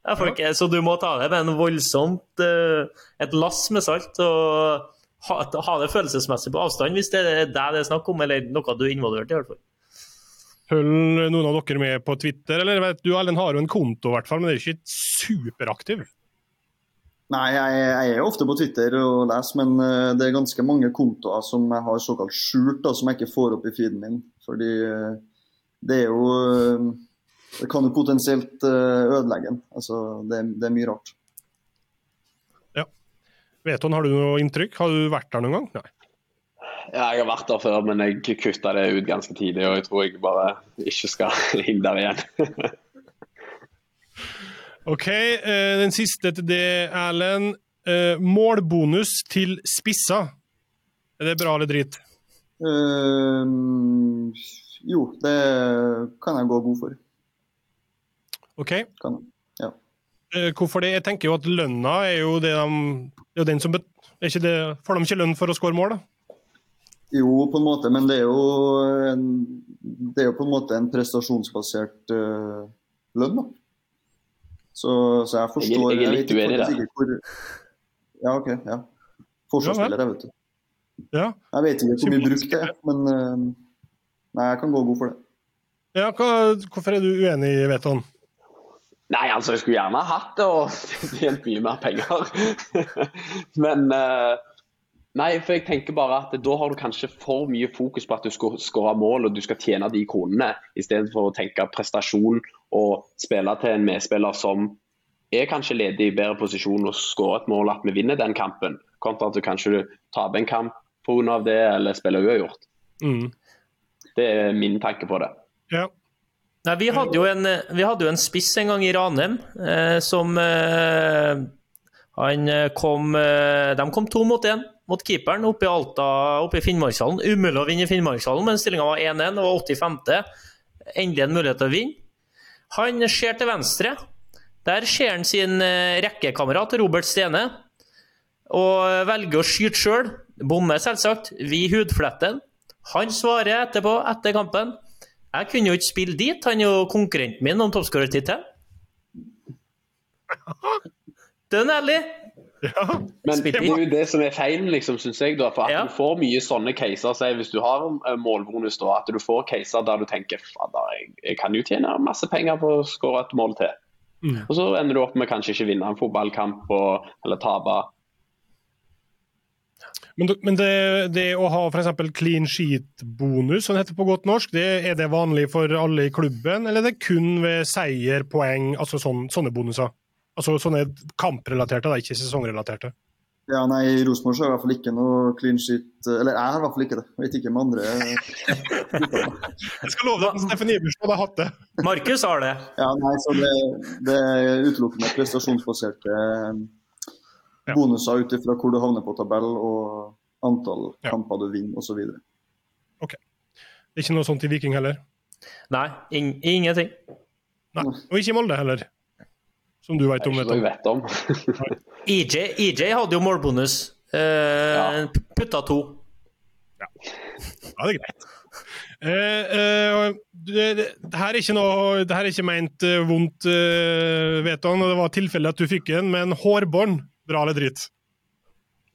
Ja, folk Så du må ta det med en voldsomt eh, et lass med salt og ha, ha det følelsesmessig på avstand, hvis det er deg det er snakk om, eller noe du er involvert i, i hvert fall. Følger noen av dere med på Twitter? Eller vet du, Erlend har jo en konto, i hvert fall, men det er ikke superaktiv. Nei, jeg, jeg er ofte på Twitter og leser, men eh, det er ganske mange kontoer som jeg har såkalt skjult, da, som jeg ikke får opp i feeden min. Fordi eh, det er jo det kan jo potensielt eh, ødelegge den. Altså, det, det er mye rart. Veton, har du noe inntrykk? Har du vært der noen gang? Nei. Ja, jeg har vært der før, men jeg kutta det ut ganske tidlig. Og jeg tror jeg bare ikke skal *laughs* inn der igjen. *laughs* OK, eh, den siste til det, Erlend. Eh, målbonus til spissa. Er det bra eller drit? Uh, jo, det kan jeg gå god for. OK. Kan. Ja. Eh, hvorfor det? Jeg tenker jo at lønna er jo det de det er den som bet er ikke det, Får de ikke lønn for å skåre mål, da? Jo, på en måte, men det er jo, en, det er jo på en måte en prestasjonsbasert uh, lønn, da. Så, så jeg forstår Jeg er- jeg er litt uenig i det. Ja, OK. ja. Forsvarsspiller, jeg vet du. Ja. Jeg vet ikke hvor mye brukt det er, men uh, nei, jeg kan gå god for det. ja hva, hvorfor er du uenig, Veton? Nei, altså, jeg skulle gjerne hatt det og *laughs* tjent mye mer penger. *laughs* Men eh, Nei, for jeg tenker bare at da har du kanskje for mye fokus på at du skal skåre mål og du skal tjene de kronene, istedenfor å tenke prestasjon og spille til en medspiller som er kanskje ledig i bedre posisjon og skårer et mål, at vi vinner den kampen, kontra at du kanskje taper en kamp pga. det eller spiller uavgjort. Mm. Det er min tanke på det. Ja. Nei, vi hadde jo en, hadde jo en spiss en gang i Ranheim eh, som eh, Han eh, kom eh, De kom to mot én mot keeperen oppe i Alta, oppe i Finnmarkshallen. Umulig å vinne i Finnmarkshallen, men stillinga var 1-1 og var 85. Endelig en mulighet til å vinne. Han ser til venstre. Der ser han sin eh, rekkekamerat Robert Stene og velger å skyte sjøl. Bommer selvsagt. Vi hudfletten. Han svarer etterpå, etter kampen. Jeg kunne jo ikke spille dit, han er jo konkurrenten min om toppskårertittelen. Den er ærlig. Men det er jo det som er feilen, liksom, synes jeg. da, for at Ja. Du får mye sånne caser. Si, hvis du har eh, målbonus, da, at du får caser der du tenker fader, jeg, jeg kan jo tjene masse penger på å skåre et mål til. Mm. Og så ender du opp med kanskje ikke vinne en fotballkamp og, eller tape. Men, men det, det å ha f.eks. clean sheet-bonus, som det heter på godt norsk, det, er det vanlig for alle i klubben, eller er det kun ved seier, poeng, altså sånne, sånne bonuser? Altså sånne kamprelaterte, da, ikke sesongrelaterte. Ja, nei, I Rosenborg så er det i hvert fall ikke noe clean sheet Eller jeg har i hvert fall ikke det. Jeg vet ikke med andre. *laughs* Jeg skal love deg at Steffen Iversen hadde hatt det. Markus har det. Ja, nei, så det, det er utelukkende prestasjonsbaserte eh, Ja. bonuser ut ifra hvor du havner på tabell og antall Ja. kamper du vinner osv. Det er ikke noe sånt i Viking heller. Nei, ing ingenting. Nei. Og ikke i Molde heller. Som du vet om. Vet om. vet om. EJ, EJ hadde jo målbonus. Eh, Ja. Putta to. Ja, det er greit. Eh, eh, det, det, det her er ikke noe Det her er ikke ment eh, vondt, uh, vet han. og Det var tilfelle at du fikk en, men hårbånd, bra eller dritt?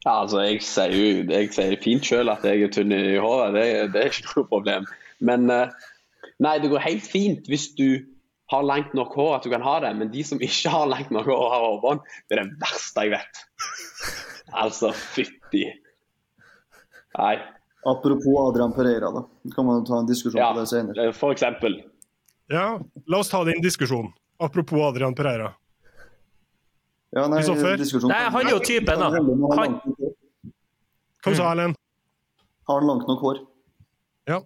Ja, altså, jeg sier jo jeg sier fint sjøl at jeg er tynn i håret, det, det er ikke noe problem. Men eh, nei, det går helt fint hvis du har langt nok hår at du kan ha det, men de som ikke har langt nok hår og har hårbånd, det er det verste jeg vet. Altså, fytti. Nei. Apropos Adrian Pereira, da. kan man ta en diskusjon Ja, på det senere. for eksempel. Ja, la oss ta det i en diskusjon. Apropos Adrian Pereira. Ja, nei. Nei, han er jo typen, da. Han, Hva sa Erlend? han langt nok hår? Ja.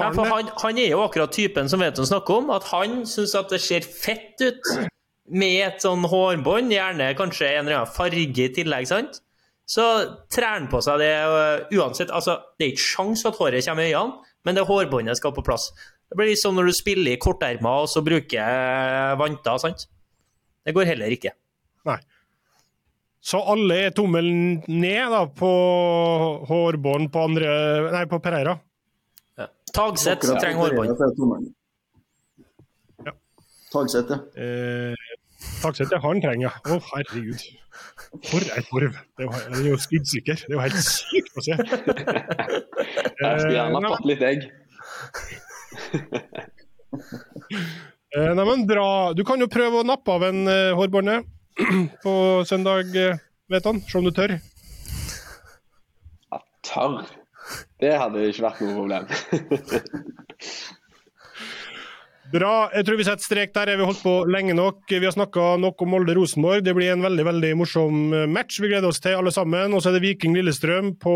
Har for han han, er jo akkurat typen som vet å snakke om, at han syns at det ser fett ut med et sånn hårbånd, gjerne kanskje en eller annen farge i tillegg, sant? Så trær han på seg det øh, uansett. Altså, det er ikke sjans at håret kommer i øynene, men det hårbåndet skal på plass. Det blir litt som når du spiller i kortermer og så bruker vanter, sant? Det går heller ikke. Nei. Så alle er tommelen ned da, på hårbånd på andre Nei, på Pereira. Ja. Tagsett trenger hårbånd. Ja. Tagsett, ja. Eh, Takseth, det han trenger, ja. Å, herregud. For ei torv. Det er jo, er skuddsikker. Det er jo helt sykt å se. *laughs* Jeg skulle gjerne Eh, fått litt egg. *laughs* Neimen, bra. Du kan jo prøve å nappe av en uh, hårbåndet *clears throat* på søndag, Veton? vet han. Se om du tør. Ja, tørr. Det hadde ikke vært noe problem. *laughs* Bra. Jeg tror vi setter strek der. Vi har holdt på lenge nok. Vi har snakka nok om Molde-Rosenborg. Det blir en veldig veldig morsom eh, match. Vi gleder oss til alle sammen. Og så er det Viking Lillestrøm på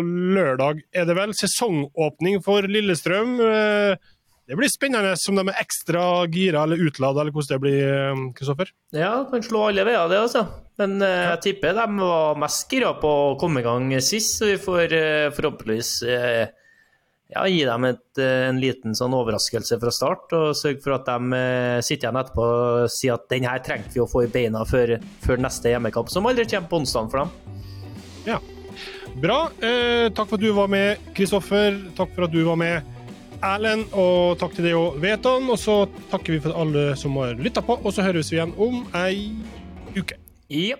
lørdag, er det vel. Sesongåpning for Lillestrøm. Eh, Det blir spennende om de er ekstra gira eller utlada, eller hvordan det blir, eh, Kristoffer. Ja, kan slå alle veier, det, altså. Men eh, jeg tipper de var mest gira på å komme i gang sist, så vi får eh, forhåpentligvis eh, ja, gi dem et, en liten sånn overraskelse fra start, og sørge for at de sitter igjen etterpå og sier at den her trengte vi å få i beina før, før neste hjemmekamp, som aldri kommer på onsdag for dem. Ja. Bra. Eh, takk for at du var med, Kristoffer. Takk for at du var med, Erlend. Og takk til deg og Veton. Og så takker vi for alle som har lytta på, og så høres vi igjen om ei uke. Ja.